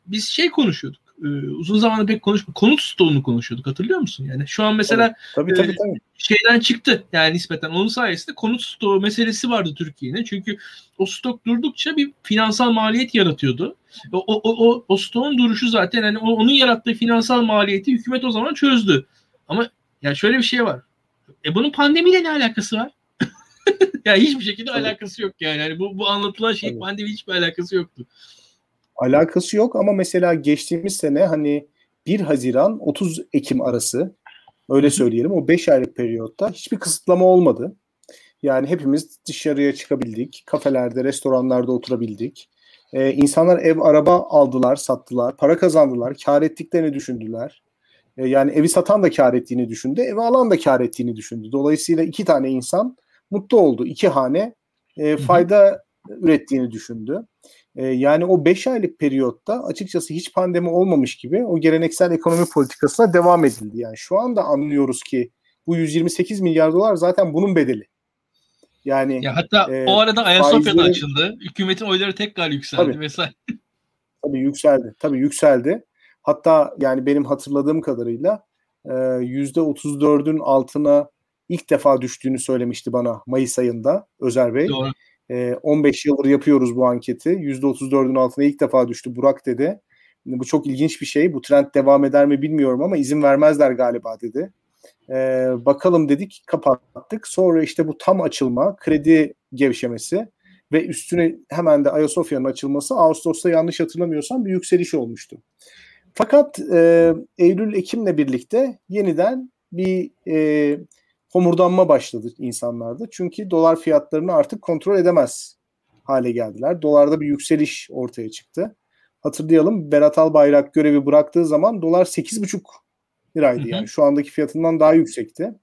[SPEAKER 1] biz şey konuşuyorduk. E, uzun zamandır pek konuşma konut stoğunu konuşuyorduk hatırlıyor musun? Yani şu an mesela
[SPEAKER 2] tabii, tabii, e, tabii.
[SPEAKER 1] şeyden çıktı yani nispeten onun sayesinde konut stoğu meselesi vardı Türkiye'nin. Çünkü o stok durdukça bir finansal maliyet yaratıyordu. O, o, o, o stoğun duruşu zaten yani onun yarattığı finansal maliyeti hükümet o zaman çözdü. Ama ya şöyle bir şey var. E bunun pandemiyle ne alakası var? ya hiçbir şekilde Tabii. alakası yok yani. yani bu bu anlatılan şey Tabii. pandemi hiçbir alakası yoktu.
[SPEAKER 2] Alakası yok ama mesela geçtiğimiz sene hani 1 Haziran 30 Ekim arası öyle söyleyelim o 5 aylık periyotta hiçbir kısıtlama olmadı. Yani hepimiz dışarıya çıkabildik. Kafelerde, restoranlarda oturabildik. Ee, insanlar ev, araba aldılar, sattılar. Para kazandılar. Kar ettiklerini düşündüler. Ee, yani evi satan da kar ettiğini düşündü. Evi alan da kar ettiğini düşündü. Dolayısıyla iki tane insan mutlu oldu. İki hane e, fayda ürettiğini düşündü. E, yani o 5 aylık periyotta açıkçası hiç pandemi olmamış gibi o geleneksel ekonomi politikasına devam edildi. Yani şu anda anlıyoruz ki bu 128 milyar dolar zaten bunun bedeli.
[SPEAKER 1] Yani ya hatta e, o arada Ayasofya'da faizleri... açıldı. Hükümetin oyları tekrar yükseldi tabii, vesaire.
[SPEAKER 2] Tabii yükseldi. Tabii yükseldi. Hatta yani benim hatırladığım kadarıyla %34'ün altına ilk defa düştüğünü söylemişti bana Mayıs ayında Özer Bey. Doğru. E, 15 yıldır yapıyoruz bu anketi. %34'ün altına ilk defa düştü Burak dedi. Bu çok ilginç bir şey. Bu trend devam eder mi bilmiyorum ama izin vermezler galiba dedi. E, bakalım dedik kapattık. Sonra işte bu tam açılma, kredi gevşemesi ve üstüne hemen de Ayasofya'nın açılması Ağustos'ta yanlış hatırlamıyorsam bir yükseliş olmuştu. Fakat e, Eylül-Ekim'le birlikte yeniden bir e, homurdanma başladı insanlarda. Çünkü dolar fiyatlarını artık kontrol edemez hale geldiler. Dolarda bir yükseliş ortaya çıktı. Hatırlayalım Berat Albayrak görevi bıraktığı zaman dolar 8,5 liraydı yani. Şu andaki fiyatından daha yüksekti.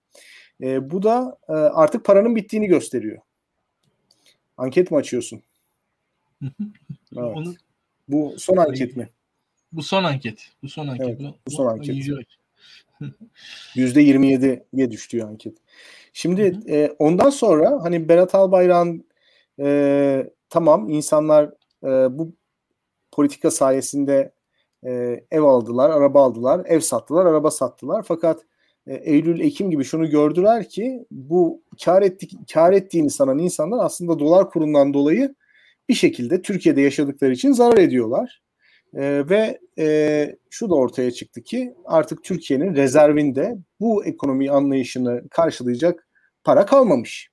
[SPEAKER 2] E, bu da e, artık paranın bittiğini gösteriyor. Anket mi açıyorsun? evet. Onu... Bu son anket mi?
[SPEAKER 1] Bu son anket. Bu son anket.
[SPEAKER 2] Evet, bu son anket. %27'ye düştü anket. Şimdi e, ondan sonra hani Berat Albayrak'ın e, tamam insanlar e, bu politika sayesinde e, ev aldılar, araba aldılar, ev sattılar, araba sattılar. Fakat e, Eylül, Ekim gibi şunu gördüler ki bu kar ettik, kar ettiğini sanan insanlar aslında dolar kurundan dolayı bir şekilde Türkiye'de yaşadıkları için zarar ediyorlar. E, ve e, şu da ortaya çıktı ki artık Türkiye'nin rezervinde bu ekonomi anlayışını karşılayacak para kalmamış.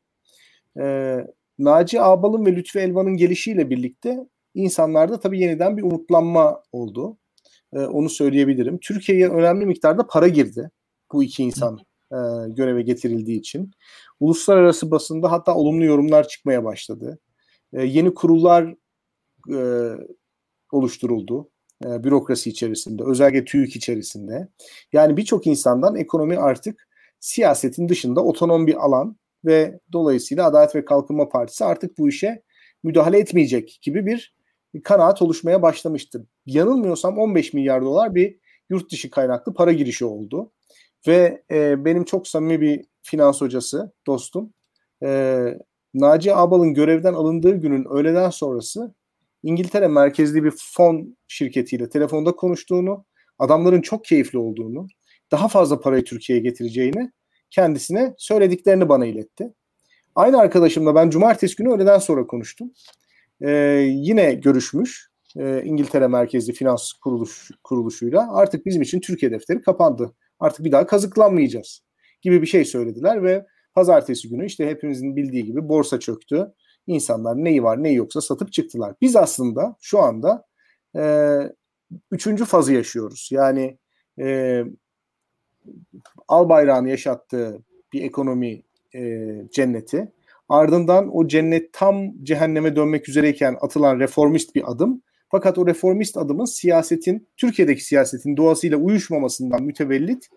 [SPEAKER 2] E, Naci Ağbal'ın ve Lütfü Elvan'ın gelişiyle birlikte insanlarda tabii yeniden bir umutlanma oldu. E, onu söyleyebilirim. Türkiye'ye önemli miktarda para girdi bu iki insan e, göreve getirildiği için. Uluslararası basında hatta olumlu yorumlar çıkmaya başladı. E, yeni kurullar e, oluşturuldu e, bürokrasi içerisinde, özellikle TÜİK içerisinde. Yani birçok insandan ekonomi artık siyasetin dışında otonom bir alan ve dolayısıyla Adalet ve Kalkınma Partisi artık bu işe müdahale etmeyecek gibi bir kanaat oluşmaya başlamıştı. Yanılmıyorsam 15 milyar dolar bir yurt dışı kaynaklı para girişi oldu. Ve e, benim çok samimi bir finans hocası, dostum, e, Naci Abal'ın görevden alındığı günün öğleden sonrası İngiltere merkezli bir fon şirketiyle telefonda konuştuğunu, adamların çok keyifli olduğunu, daha fazla parayı Türkiye'ye getireceğini kendisine söylediklerini bana iletti. Aynı arkadaşımla ben cumartesi günü öğleden sonra konuştum. Ee, yine görüşmüş e, İngiltere merkezli finans kuruluş, kuruluşuyla artık bizim için Türkiye defteri kapandı. Artık bir daha kazıklanmayacağız gibi bir şey söylediler ve pazartesi günü işte hepimizin bildiği gibi borsa çöktü. İnsanlar neyi var neyi yoksa satıp çıktılar. Biz aslında şu anda e, üçüncü fazı yaşıyoruz. Yani e, al bayrağını yaşattığı bir ekonomi e, cenneti. Ardından o cennet tam cehenneme dönmek üzereyken atılan reformist bir adım. Fakat o reformist adımın siyasetin, Türkiye'deki siyasetin doğasıyla uyuşmamasından mütevellit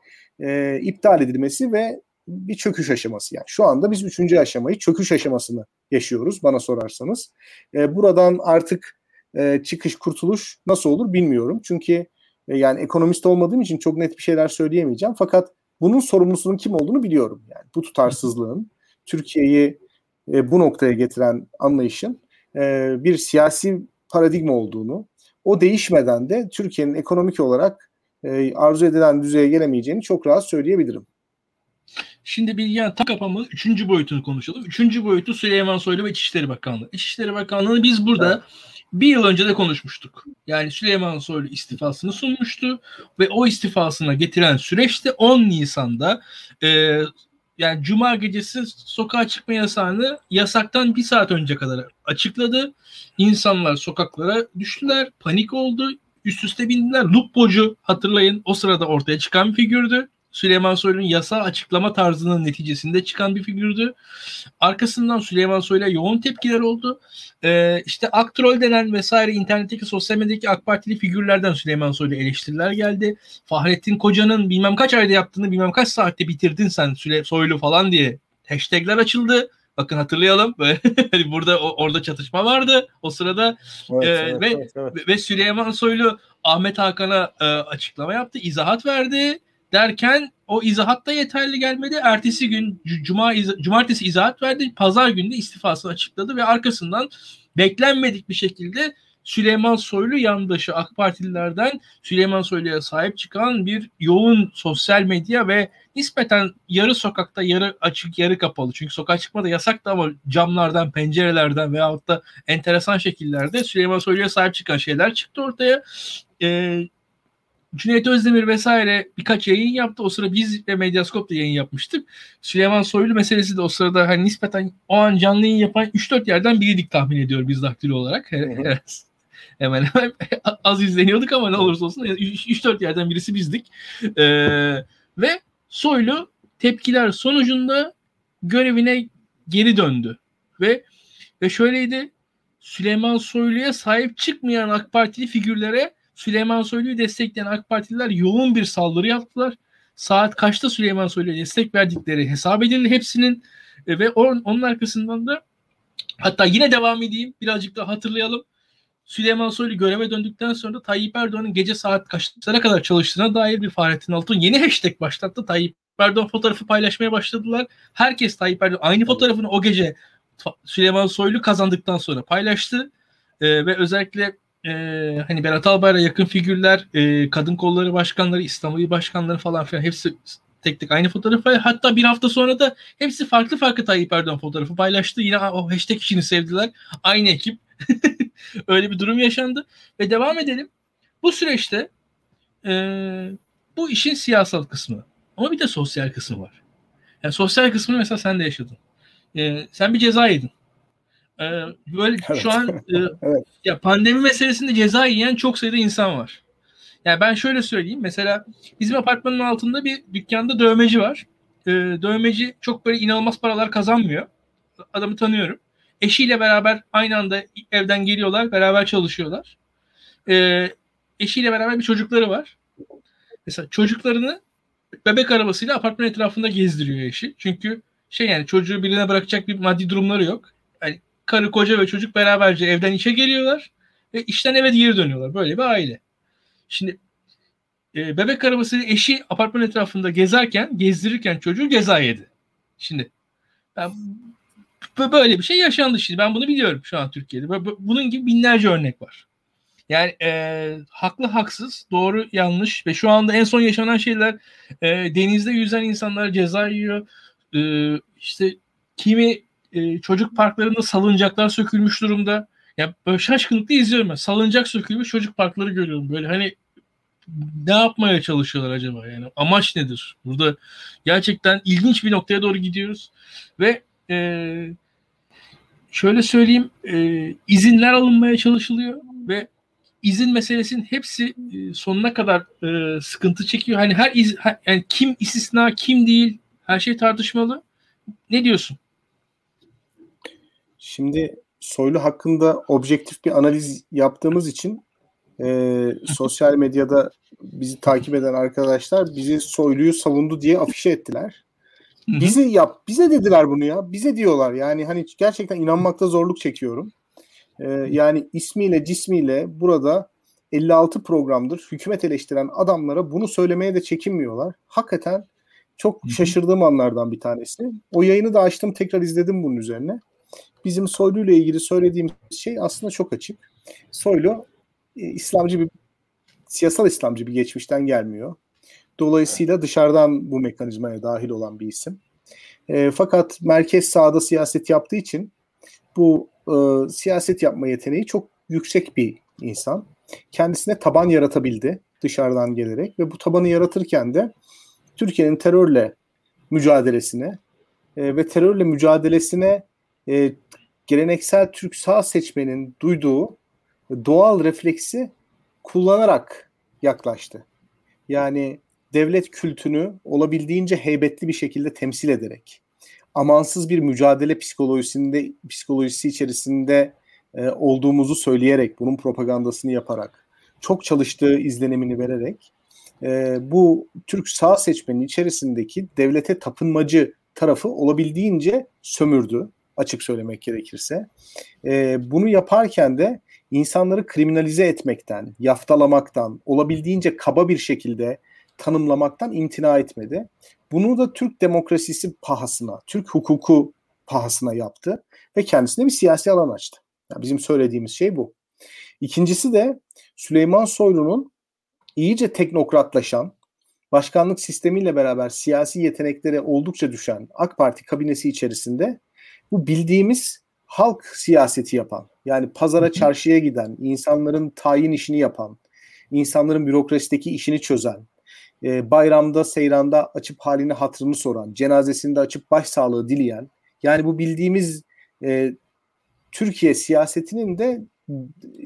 [SPEAKER 2] e, iptal edilmesi ve bir çöküş aşaması yani. Şu anda biz üçüncü aşamayı çöküş aşamasını yaşıyoruz bana sorarsanız. E, buradan artık e, çıkış kurtuluş nasıl olur bilmiyorum. Çünkü e, yani ekonomist olmadığım için çok net bir şeyler söyleyemeyeceğim. Fakat bunun sorumlusunun kim olduğunu biliyorum. Yani bu tutarsızlığın Türkiye'yi e, bu noktaya getiren anlayışın e, bir siyasi paradigma olduğunu, o değişmeden de Türkiye'nin ekonomik olarak e, arzu edilen düzeye gelemeyeceğini çok rahat söyleyebilirim.
[SPEAKER 1] Şimdi bir yani tak kapamı üçüncü boyutunu konuşalım. Üçüncü boyutu Süleyman Soylu ve İçişleri Bakanlığı. İçişleri Bakanlığı'nı biz burada evet. bir yıl önce de konuşmuştuk. Yani Süleyman Soylu istifasını sunmuştu ve o istifasına getiren süreçte 10 Nisan'da e, yani Cuma gecesi sokağa çıkma yasağını yasaktan bir saat önce kadar açıkladı. İnsanlar sokaklara düştüler, panik oldu, üst üste bindiler. Lupocu hatırlayın o sırada ortaya çıkan bir figürdü. Süleyman Soylu'nun yasa açıklama tarzının neticesinde çıkan bir figürdü. Arkasından Süleyman Soylu'ya yoğun tepkiler oldu. Ee, işte Aktrol denen vesaire internetteki sosyal medyadaki AK Partili figürlerden Süleyman Soylu eleştiriler geldi. Fahrettin Koca'nın bilmem kaç ayda yaptığını bilmem kaç saatte bitirdin sen Süle Soylu falan diye hashtagler açıldı. Bakın hatırlayalım. Hani burada orada çatışma vardı o sırada. Evet, ee, evet, ve evet, evet. ve Süleyman Soylu Ahmet Hakan'a e, açıklama yaptı, izahat verdi derken o izahat da yeterli gelmedi. Ertesi gün cuma cumartesi izahat verdi. Pazar günü istifasını açıkladı ve arkasından beklenmedik bir şekilde Süleyman Soylu yandaşı AK Partililerden Süleyman Soylu'ya sahip çıkan bir yoğun sosyal medya ve nispeten yarı sokakta yarı açık yarı kapalı. Çünkü sokağa çıkma da yasaktı ama camlardan, pencerelerden veyahut da enteresan şekillerde Süleyman Soylu'ya sahip çıkan şeyler çıktı ortaya. Ee, Cüneyt Özdemir vesaire birkaç yayın yaptı. O sıra biz ve Medyaskop da yayın yapmıştık. Süleyman Soylu meselesi de o sırada hani nispeten o an canlı yayın yapan 3-4 yerden biriydik tahmin ediyor biz daktilo olarak. Hemen hemen az izleniyorduk ama ne olursa olsun 3-4 yerden birisi bizdik. Ee, ve Soylu tepkiler sonucunda görevine geri döndü. Ve ve şöyleydi Süleyman Soylu'ya sahip çıkmayan AK Partili figürlere Süleyman Soylu'yu destekleyen AK Partililer yoğun bir saldırı yaptılar. Saat kaçta Süleyman Soylu'ya destek verdikleri hesap edildi hepsinin e, ve onun, onun arkasından da hatta yine devam edeyim birazcık daha hatırlayalım. Süleyman Soylu göreve döndükten sonra Tayyip Erdoğan'ın gece saat kaçlara kadar çalıştığına dair bir Fahrettin Altun yeni hashtag başlattı. Tayyip Erdoğan fotoğrafı paylaşmaya başladılar. Herkes Tayyip Erdoğan aynı fotoğrafını o gece Süleyman Soylu kazandıktan sonra paylaştı. Ee, ve özellikle e, hani Berat Albayrak'a yakın figürler, e, kadın kolları başkanları, İstanbul başkanları falan filan hepsi tek tek aynı fotoğrafı. Hatta bir hafta sonra da hepsi farklı farklı Tayyip Erdoğan fotoğrafı paylaştı. Yine o hashtag işini sevdiler. Aynı ekip. Öyle bir durum yaşandı. Ve devam edelim. Bu süreçte e, bu işin siyasal kısmı. Ama bir de sosyal kısmı var. Yani sosyal kısmını mesela sen de yaşadın. E, sen bir ceza yedin. E, böyle evet. şu an e, evet. ya pandemi meselesinde ceza yiyen çok sayıda insan var. Yani ben şöyle söyleyeyim. Mesela bizim apartmanın altında bir dükkanda dövmeci var. E, dövmeci çok böyle inanılmaz paralar kazanmıyor. Adamı tanıyorum. Eşiyle beraber aynı anda evden geliyorlar. Beraber çalışıyorlar. E, eşiyle beraber bir çocukları var. Mesela çocuklarını bebek arabasıyla apartman etrafında gezdiriyor eşi. Çünkü şey yani çocuğu birine bırakacak bir maddi durumları yok. Karı koca ve çocuk beraberce evden işe geliyorlar ve işten eve geri dönüyorlar. Böyle bir aile. Şimdi e, bebek arabasıyla eşi apartman etrafında gezerken, gezdirirken çocuğu ceza yedi. Şimdi ben böyle bir şey yaşandı şimdi. Ben bunu biliyorum şu an Türkiye'de. Bunun gibi binlerce örnek var. Yani e, haklı haksız, doğru yanlış ve şu anda en son yaşanan şeyler e, denizde yüzen insanlar ceza yiyor. E, işte kimi e, çocuk parklarında salıncaklar sökülmüş durumda. Ya böyle şaşkınlıkla izliyorum ben. Salıncak sökülmüş çocuk parkları görüyorum. Böyle hani ne yapmaya çalışıyorlar acaba yani amaç nedir? Burada gerçekten ilginç bir noktaya doğru gidiyoruz ve e, şöyle söyleyeyim e, izinler alınmaya çalışılıyor ve izin meselesinin hepsi e, sonuna kadar e, sıkıntı çekiyor. Hani her iz, her, yani kim istisna kim değil her şey tartışmalı. Ne diyorsun?
[SPEAKER 2] Şimdi Soylu hakkında objektif bir analiz yaptığımız için e, sosyal medyada bizi takip eden arkadaşlar bizi soyluyu savundu diye afişe ettiler. Bizi yap, bize dediler bunu ya. Bize diyorlar. Yani hani gerçekten inanmakta zorluk çekiyorum. Ee, yani ismiyle cismiyle burada 56 programdır hükümet eleştiren adamlara bunu söylemeye de çekinmiyorlar. Hakikaten çok şaşırdığım anlardan bir tanesi. O yayını da açtım tekrar izledim bunun üzerine. Bizim Soylu ile ilgili söylediğimiz şey aslında çok açık. Soylu e, İslamcı bir siyasal İslamcı bir geçmişten gelmiyor. Dolayısıyla dışarıdan bu mekanizmaya dahil olan bir isim. E, fakat merkez sağda siyaset yaptığı için bu e, siyaset yapma yeteneği çok yüksek bir insan. Kendisine taban yaratabildi dışarıdan gelerek ve bu tabanı yaratırken de Türkiye'nin terörle mücadelesine e, ve terörle mücadelesine e, geleneksel Türk sağ seçmenin duyduğu doğal refleksi kullanarak yaklaştı. Yani devlet kültünü olabildiğince heybetli bir şekilde temsil ederek, amansız bir mücadele psikolojisinde psikolojisi içerisinde e, olduğumuzu söyleyerek, bunun propagandasını yaparak, çok çalıştığı izlenimini vererek e, bu Türk sağ seçmenin içerisindeki devlete tapınmacı tarafı olabildiğince sömürdü açık söylemek gerekirse. E, bunu yaparken de insanları kriminalize etmekten, yaftalamaktan, olabildiğince kaba bir şekilde tanımlamaktan imtina etmedi. Bunu da Türk demokrasisi pahasına, Türk hukuku pahasına yaptı ve kendisine bir siyasi alan açtı. Yani bizim söylediğimiz şey bu. İkincisi de Süleyman Soylu'nun iyice teknokratlaşan, başkanlık sistemiyle beraber siyasi yeteneklere oldukça düşen AK Parti kabinesi içerisinde bu bildiğimiz halk siyaseti yapan, yani pazara çarşıya giden, insanların tayin işini yapan, insanların bürokrasideki işini çözen, e, bayramda, seyranda açıp halini hatırını soran, cenazesinde açıp başsağlığı dileyen, yani bu bildiğimiz e, Türkiye siyasetinin de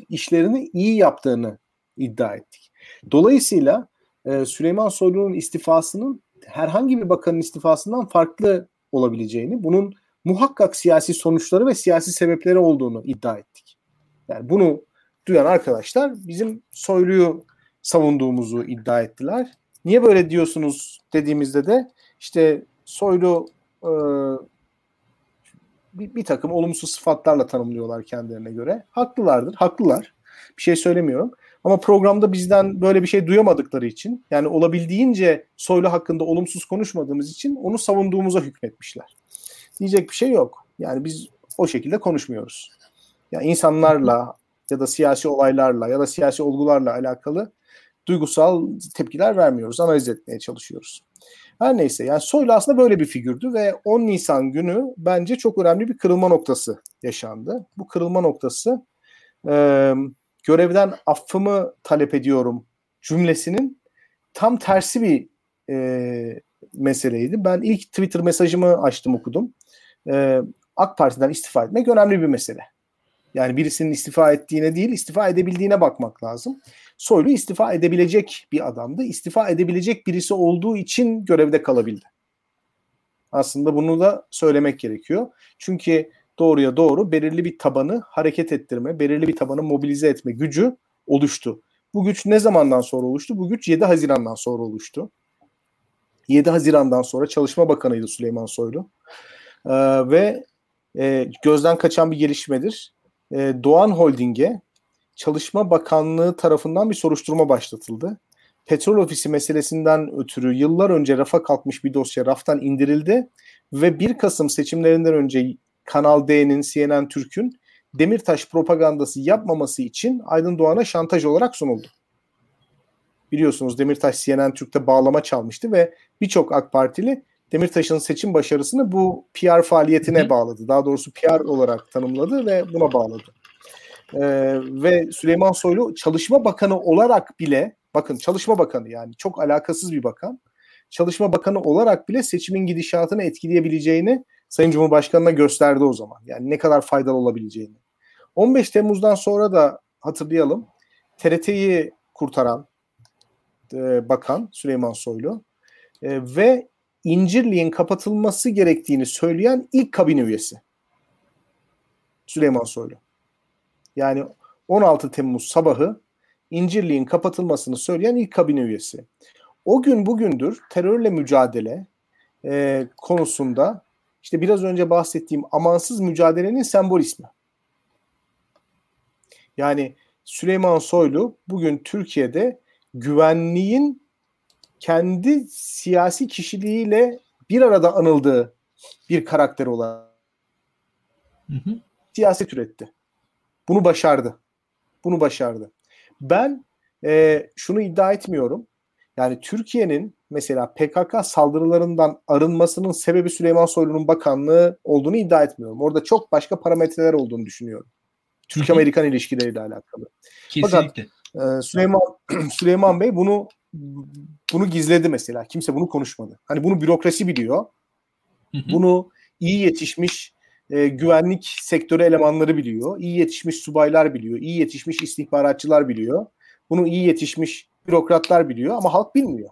[SPEAKER 2] işlerini iyi yaptığını iddia ettik. Dolayısıyla e, Süleyman Soylu'nun istifasının herhangi bir bakanın istifasından farklı olabileceğini, bunun muhakkak siyasi sonuçları ve siyasi sebepleri olduğunu iddia ettik. Yani bunu duyan arkadaşlar bizim Soylu'yu savunduğumuzu iddia ettiler. Niye böyle diyorsunuz dediğimizde de işte Soylu e, bir, bir takım olumsuz sıfatlarla tanımlıyorlar kendilerine göre. Haklılardır, haklılar. Bir şey söylemiyorum. Ama programda bizden böyle bir şey duyamadıkları için yani olabildiğince Soylu hakkında olumsuz konuşmadığımız için onu savunduğumuza hükmetmişler. Diyecek bir şey yok. Yani biz o şekilde konuşmuyoruz. Yani insanlarla ya da siyasi olaylarla ya da siyasi olgularla alakalı duygusal tepkiler vermiyoruz. Analiz etmeye çalışıyoruz. Her neyse yani Soylu aslında böyle bir figürdü ve 10 Nisan günü bence çok önemli bir kırılma noktası yaşandı. Bu kırılma noktası e, görevden affımı talep ediyorum cümlesinin tam tersi bir e, meseleydi. Ben ilk Twitter mesajımı açtım okudum. E, AK Parti'den istifa etmek önemli bir mesele. Yani birisinin istifa ettiğine değil, istifa edebildiğine bakmak lazım. Soylu istifa edebilecek bir adamdı. İstifa edebilecek birisi olduğu için görevde kalabildi. Aslında bunu da söylemek gerekiyor. Çünkü doğruya doğru belirli bir tabanı hareket ettirme, belirli bir tabanı mobilize etme gücü oluştu. Bu güç ne zamandan sonra oluştu? Bu güç 7 Haziran'dan sonra oluştu. 7 Haziran'dan sonra Çalışma Bakanıydı Süleyman Soylu. Ee, ve e, gözden kaçan bir gelişmedir. E, Doğan Holding'e Çalışma Bakanlığı tarafından bir soruşturma başlatıldı. Petrol ofisi meselesinden ötürü yıllar önce rafa kalkmış bir dosya raftan indirildi ve 1 Kasım seçimlerinden önce Kanal D'nin, CNN Türk'ün Demirtaş propagandası yapmaması için Aydın Doğan'a şantaj olarak sunuldu. Biliyorsunuz Demirtaş CNN Türk'te bağlama çalmıştı ve birçok AK Partili Demirtaş'ın seçim başarısını bu PR faaliyetine bağladı. Daha doğrusu PR olarak tanımladı ve buna bağladı. Ee, ve Süleyman Soylu Çalışma Bakanı olarak bile bakın Çalışma Bakanı yani çok alakasız bir bakan. Çalışma Bakanı olarak bile seçimin gidişatını etkileyebileceğini Sayın Cumhurbaşkanı'na gösterdi o zaman. Yani ne kadar faydalı olabileceğini. 15 Temmuz'dan sonra da hatırlayalım TRT'yi kurtaran e, bakan Süleyman Soylu e, ve İncirliğin kapatılması gerektiğini söyleyen ilk kabine üyesi Süleyman Soylu. Yani 16 Temmuz sabahı İncirliğin kapatılmasını söyleyen ilk kabine üyesi. O gün bugündür terörle mücadele e, konusunda işte biraz önce bahsettiğim amansız mücadelenin sembol ismi. Yani Süleyman Soylu bugün Türkiye'de güvenliğin kendi siyasi kişiliğiyle bir arada anıldığı bir karakter olarak hı hı. siyaset üretti. Bunu başardı. Bunu başardı. Ben e, şunu iddia etmiyorum. Yani Türkiye'nin mesela PKK saldırılarından arınmasının sebebi Süleyman Soylu'nun bakanlığı olduğunu iddia etmiyorum. Orada çok başka parametreler olduğunu düşünüyorum. Türk-Amerikan ilişkileriyle alakalı. Kesinlikle. Fakat e, Süleyman Süleyman Bey bunu bunu gizledi mesela. Kimse bunu konuşmadı. Hani bunu bürokrasi biliyor. Bunu iyi yetişmiş e, güvenlik sektörü elemanları biliyor. İyi yetişmiş subaylar biliyor. İyi yetişmiş istihbaratçılar biliyor. Bunu iyi yetişmiş bürokratlar biliyor ama halk bilmiyor.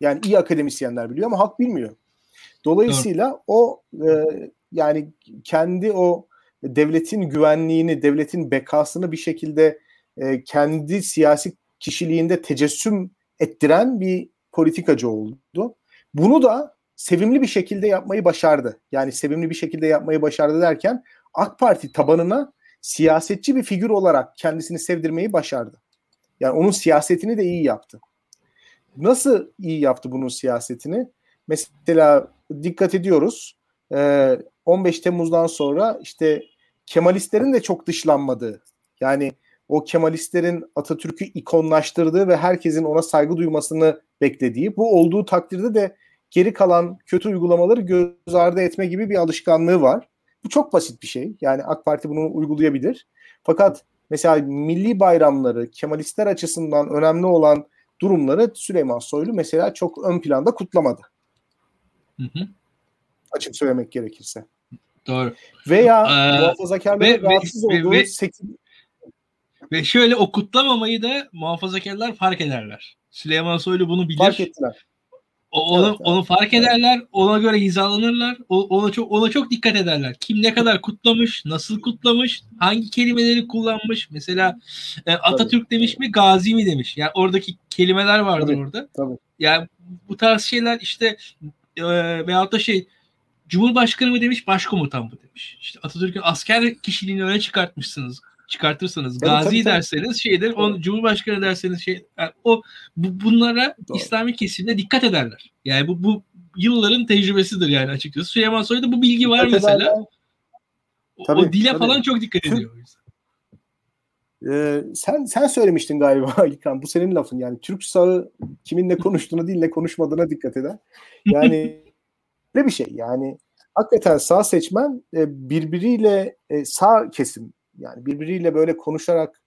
[SPEAKER 2] Yani iyi akademisyenler biliyor ama halk bilmiyor. Dolayısıyla Doğru. o e, yani kendi o devletin güvenliğini, devletin bekasını bir şekilde e, kendi siyasi kişiliğinde tecessüm ettiren bir politikacı oldu. Bunu da sevimli bir şekilde yapmayı başardı. Yani sevimli bir şekilde yapmayı başardı derken AK Parti tabanına siyasetçi bir figür olarak kendisini sevdirmeyi başardı. Yani onun siyasetini de iyi yaptı. Nasıl iyi yaptı bunun siyasetini? Mesela dikkat ediyoruz. 15 Temmuz'dan sonra işte Kemalistlerin de çok dışlanmadığı yani o Kemalistlerin Atatürk'ü ikonlaştırdığı ve herkesin ona saygı duymasını beklediği bu olduğu takdirde de geri kalan kötü uygulamaları göz ardı etme gibi bir alışkanlığı var. Bu çok basit bir şey. Yani AK Parti bunu uygulayabilir. Fakat mesela milli bayramları Kemalistler açısından önemli olan durumları Süleyman Soylu mesela çok ön planda kutlamadı. Hı hı. Açık söylemek gerekirse.
[SPEAKER 1] Doğru.
[SPEAKER 2] Veya ee, muhafazakarların rahatsız ve, olduğu ve,
[SPEAKER 1] ve şöyle o kutlamamayı da muhafazakarlar fark ederler. Süleyman Soylu bunu bilir. Fark ettiler. O, onu, evet, onu fark ederler, ona göre hizalanırlar, ona çok ona çok dikkat ederler. Kim ne kadar kutlamış, nasıl kutlamış, hangi kelimeleri kullanmış. Mesela e, Atatürk tabii. demiş mi, Gazi mi demiş. Yani oradaki kelimeler vardır tabii, orada. Tabii. Yani bu tarz şeyler işte e, veyahut da şey Cumhurbaşkanı mı demiş, başkomutan mı demiş. İşte Atatürk'ün asker kişiliğini öne çıkartmışsınız çıkartırsanız tabii, gazi tabii, derseniz tabii. şeydir on cumhurbaşkanı derseniz şey yani o bu, bunlara Doğru. İslami kesimde dikkat ederler. Yani bu bu yılların tecrübesidir yani açıkçası. Süleyman Soylu'da bu bilgi var dikkat mesela. Ederler. Tabii, o dile tabii. falan çok dikkat ediyor.
[SPEAKER 2] Ee, sen sen söylemiştin galiba İlkan. Bu senin lafın yani. Türk sağı kiminle konuştuğuna değil ne konuşmadığına dikkat eder. Yani ne bir şey yani hakikaten sağ seçmen e, birbiriyle e, sağ kesim yani birbiriyle böyle konuşarak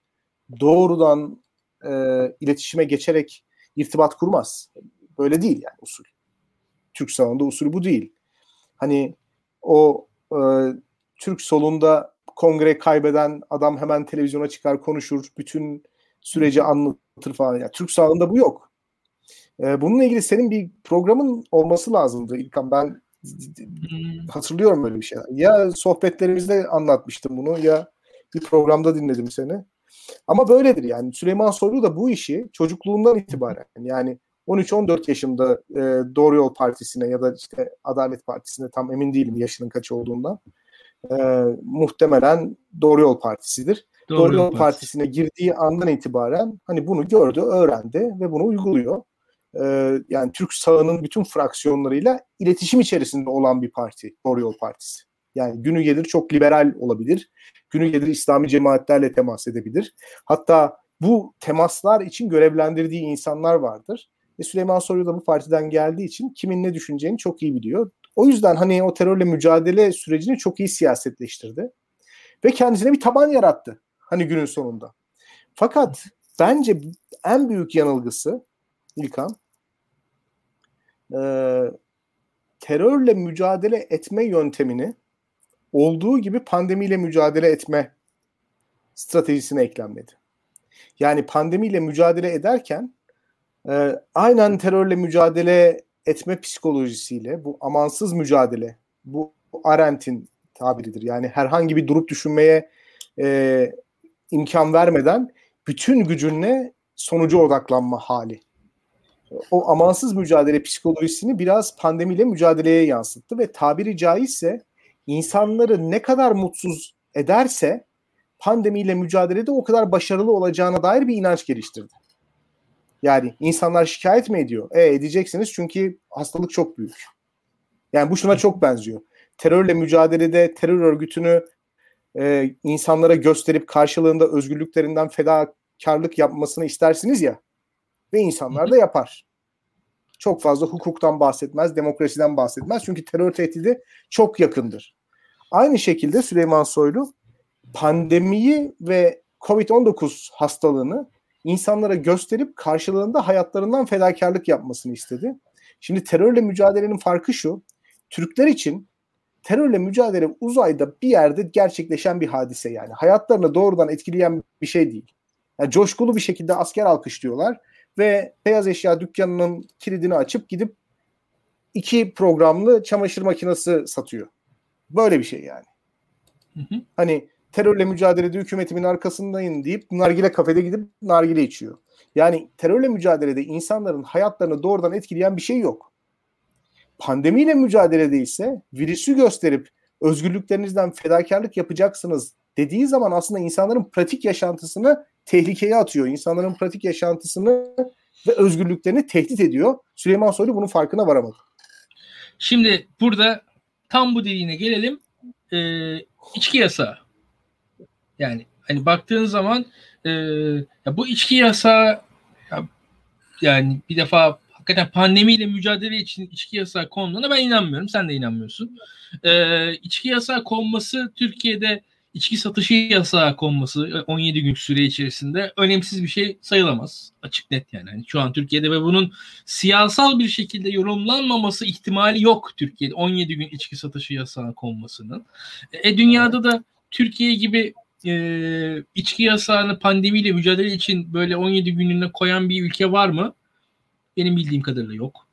[SPEAKER 2] doğrudan e, iletişime geçerek irtibat kurmaz. Böyle değil yani usul. Türk salonunda usulü bu değil. Hani o e, Türk solunda kongre kaybeden adam hemen televizyona çıkar konuşur. Bütün süreci anlatır falan. Yani Türk sağlığında bu yok. E, bununla ilgili senin bir programın olması lazımdı İlkan. Ben hatırlıyorum böyle bir şey. Ya sohbetlerimizde anlatmıştım bunu ya bir programda dinledim seni. Ama böyledir yani. Süleyman Soylu da bu işi çocukluğundan itibaren yani 13-14 yaşında e, Doğru Yol Partisi'ne ya da işte Adalet Partisi'ne tam emin değilim yaşının kaç olduğundan. E, muhtemelen Doğru Yol Partisi'dir. Doğru, Doğru Yol Partisi. Partisi'ne girdiği andan itibaren hani bunu gördü, öğrendi ve bunu uyguluyor. E, yani Türk sağının bütün fraksiyonlarıyla iletişim içerisinde olan bir parti Doğru Yol Partisi. Yani günü gelir çok liberal olabilir günü gelir İslami cemaatlerle temas edebilir. Hatta bu temaslar için görevlendirdiği insanlar vardır. Ve Süleyman Soylu da bu partiden geldiği için kimin ne düşüneceğini çok iyi biliyor. O yüzden hani o terörle mücadele sürecini çok iyi siyasetleştirdi. Ve kendisine bir taban yarattı. Hani günün sonunda. Fakat bence en büyük yanılgısı İlkan e, terörle mücadele etme yöntemini olduğu gibi pandemiyle mücadele etme stratejisine eklenmedi. Yani pandemiyle mücadele ederken e, aynen terörle mücadele etme psikolojisiyle bu amansız mücadele, bu Arendt'in tabiridir. Yani herhangi bir durup düşünmeye e, imkan vermeden bütün gücünle sonuca odaklanma hali. O amansız mücadele psikolojisini biraz pandemiyle mücadeleye yansıttı ve tabiri caizse insanları ne kadar mutsuz ederse pandemiyle mücadelede o kadar başarılı olacağına dair bir inanç geliştirdi. Yani insanlar şikayet mi ediyor? E edeceksiniz çünkü hastalık çok büyük. Yani bu şuna çok benziyor. Terörle mücadelede terör örgütünü e, insanlara gösterip karşılığında özgürlüklerinden fedakarlık yapmasını istersiniz ya ve insanlar da yapar. Çok fazla hukuktan bahsetmez, demokrasiden bahsetmez. Çünkü terör tehdidi çok yakındır. Aynı şekilde Süleyman Soylu pandemiyi ve Covid-19 hastalığını insanlara gösterip karşılığında hayatlarından fedakarlık yapmasını istedi. Şimdi terörle mücadelenin farkı şu. Türkler için terörle mücadele uzayda bir yerde gerçekleşen bir hadise yani. Hayatlarını doğrudan etkileyen bir şey değil. Yani coşkulu bir şekilde asker alkışlıyorlar ve beyaz eşya dükkanının kilidini açıp gidip iki programlı çamaşır makinesi satıyor. Böyle bir şey yani. Hı hı. Hani terörle mücadelede hükümetimin arkasındayım deyip nargile kafede gidip nargile içiyor. Yani terörle mücadelede insanların hayatlarını doğrudan etkileyen bir şey yok. Pandemiyle mücadelede ise virüsü gösterip özgürlüklerinizden fedakarlık yapacaksınız dediği zaman aslında insanların pratik yaşantısını tehlikeye atıyor. İnsanların pratik yaşantısını ve özgürlüklerini tehdit ediyor. Süleyman Soylu bunun farkına varamadı.
[SPEAKER 1] Şimdi burada tam bu dediğine gelelim. Ee, içki yasağı. Yani hani baktığın zaman e, ya bu içki yasağı ya, yani bir defa hakikaten pandemiyle mücadele için içki yasağı konduğuna ben inanmıyorum. Sen de inanmıyorsun. Ee, içki yasağı konması Türkiye'de içki satışı yasağı konması 17 gün süre içerisinde önemsiz bir şey sayılamaz. Açık net yani. yani şu an Türkiye'de ve bunun siyasal bir şekilde yorumlanmaması ihtimali yok Türkiye'de 17 gün içki satışı yasağı konmasının. E dünyada da Türkiye gibi e, içki yasağını pandemiyle mücadele için böyle 17 gününe koyan bir ülke var mı? Benim bildiğim kadarıyla yok.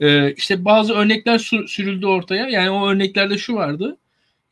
[SPEAKER 1] E, işte bazı örnekler sürüldü ortaya. Yani o örneklerde şu vardı.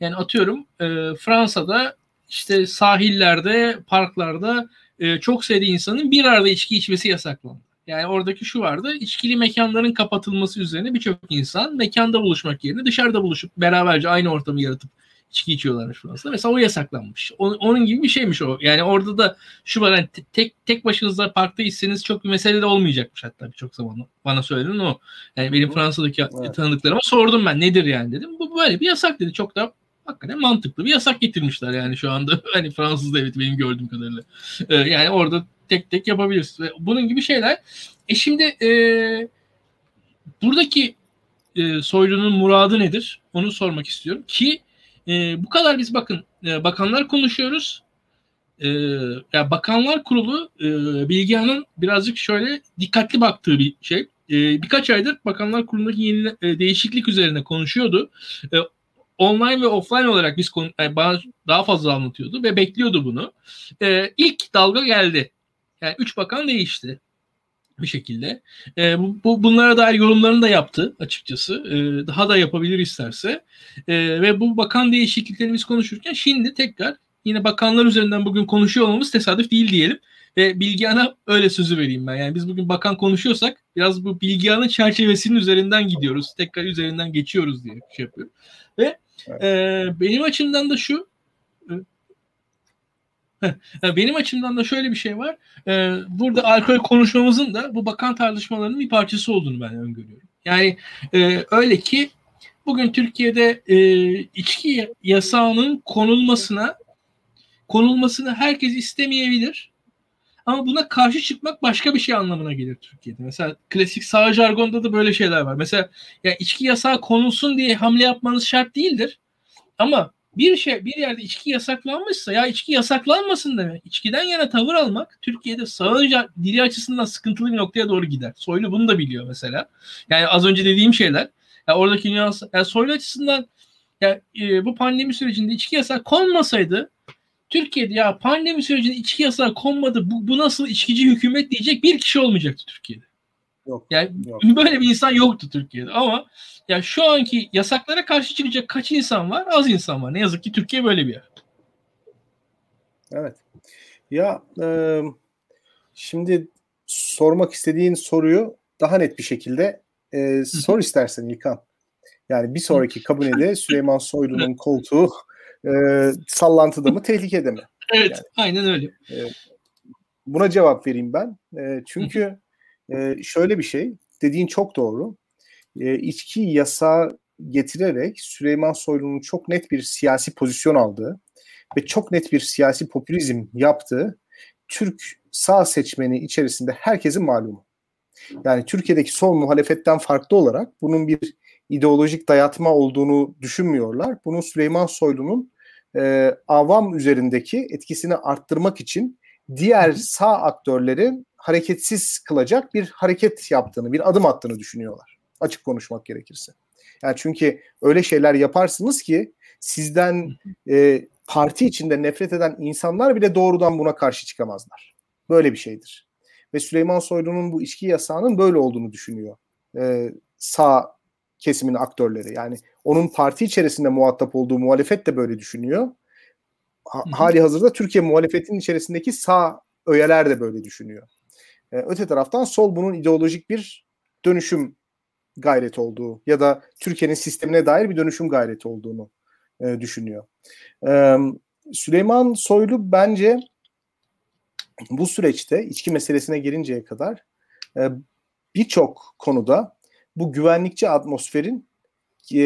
[SPEAKER 1] Yani atıyorum e, Fransa'da işte sahillerde, parklarda e, çok sayıda insanın bir arada içki içmesi yasaklandı. Yani oradaki şu vardı. içkili mekanların kapatılması üzerine birçok insan mekanda buluşmak yerine dışarıda buluşup beraberce aynı ortamı yaratıp içki içiyorlarmış Fransa'da. Mesela o yasaklanmış. O, onun gibi bir şeymiş o. Yani orada da şu var yani tek tek başınıza parkta içseniz çok bir mesele de olmayacakmış hatta birçok zaman bana söylenen o. Yani benim Fransa'daki evet. tanıdıklarıma sordum ben nedir yani dedim. Bu böyle bir yasak dedi. Çok da hakikaten mantıklı bir yasak getirmişler yani şu anda. Hani Fransız devleti benim gördüğüm kadarıyla. Ee, yani orada tek tek yapabiliriz. Ve bunun gibi şeyler. E şimdi e, buradaki e, soylunun muradı nedir? Onu sormak istiyorum. Ki e, bu kadar biz bakın e, bakanlar konuşuyoruz. E, ya bakanlar kurulu e, Bilgehan'ın birazcık şöyle dikkatli baktığı bir şey. E, birkaç aydır bakanlar kurulundaki yeni e, değişiklik üzerine konuşuyordu. E, online ve offline olarak biz konu, yani bana daha fazla anlatıyordu ve bekliyordu bunu. E, ilk dalga geldi. Yani üç bakan değişti bir şekilde. E, bu, bu bunlara dair yorumlarını da yaptı açıkçası. E, daha da yapabilir isterse. E, ve bu bakan değişikliklerini biz konuşurken şimdi tekrar yine bakanlar üzerinden bugün konuşuyor olmamız tesadüf değil diyelim. Ve Bilgehan'a öyle sözü vereyim ben. Yani biz bugün bakan konuşuyorsak biraz bu Bilgehan'ın çerçevesinin üzerinden gidiyoruz. Tekrar üzerinden geçiyoruz diye şey yapıyorum. Ve evet. e, benim açımdan da şu benim açımdan da şöyle bir şey var. Ee, burada alkol konuşmamızın da bu bakan tartışmalarının bir parçası olduğunu ben öngörüyorum. Yani e, öyle ki bugün Türkiye'de e, içki yasağının konulmasına konulmasını herkes istemeyebilir. Ama buna karşı çıkmak başka bir şey anlamına gelir Türkiye'de. Mesela klasik sağ jargonda da böyle şeyler var. Mesela ya içki yasağı konulsun diye hamle yapmanız şart değildir. Ama bir şey bir yerde içki yasaklanmışsa ya içki yasaklanmasın demek. İçkiden yana tavır almak Türkiye'de sağlıca dili açısından sıkıntılı bir noktaya doğru gider. Soylu bunu da biliyor mesela. Yani az önce dediğim şeyler. Ya oradaki nüans yani Soylu açısından ya e, bu pandemi sürecinde içki yasak konmasaydı Türkiye'de ya pandemi sürecinde içki yasağı konmadı. Bu, bu nasıl içkici hükümet diyecek bir kişi olmayacaktı Türkiye'de. Yok. Yani yok. böyle bir insan yoktu Türkiye'de ama ya şu anki yasaklara karşı çıkacak kaç insan var? Az insan var. Ne yazık ki Türkiye böyle bir yer.
[SPEAKER 2] Evet. Ya e, Şimdi sormak istediğin soruyu daha net bir şekilde e, sor istersen İlkan. Yani bir sonraki kabinede Süleyman Soylu'nun koltuğu e, sallantıda mı tehlikede mi?
[SPEAKER 1] Evet
[SPEAKER 2] yani,
[SPEAKER 1] aynen öyle. E,
[SPEAKER 2] buna cevap vereyim ben. E, çünkü e, şöyle bir şey dediğin çok doğru. E, içki yasa getirerek Süleyman Soylu'nun çok net bir siyasi pozisyon aldığı ve çok net bir siyasi popülizm yaptığı Türk sağ seçmeni içerisinde herkesin malumu. Yani Türkiye'deki sol muhalefetten farklı olarak bunun bir ideolojik dayatma olduğunu düşünmüyorlar. Bunun Süleyman Soylu'nun e, avam üzerindeki etkisini arttırmak için diğer sağ aktörlerin hareketsiz kılacak bir hareket yaptığını, bir adım attığını düşünüyorlar. Açık konuşmak gerekirse. Yani çünkü öyle şeyler yaparsınız ki sizden e, parti içinde nefret eden insanlar bile doğrudan buna karşı çıkamazlar. Böyle bir şeydir. Ve Süleyman Soylu'nun bu içki yasağının böyle olduğunu düşünüyor. E, sağ kesimin aktörleri. Yani onun parti içerisinde muhatap olduğu muhalefet de böyle düşünüyor. Ha, hali hazırda Türkiye muhalefetinin içerisindeki sağ öğeler de böyle düşünüyor. E, öte taraftan sol bunun ideolojik bir dönüşüm gayreti olduğu ya da Türkiye'nin sistemine dair bir dönüşüm gayreti olduğunu e, düşünüyor. E, Süleyman Soylu bence bu süreçte içki meselesine gelinceye kadar e, birçok konuda bu güvenlikçi atmosferin e,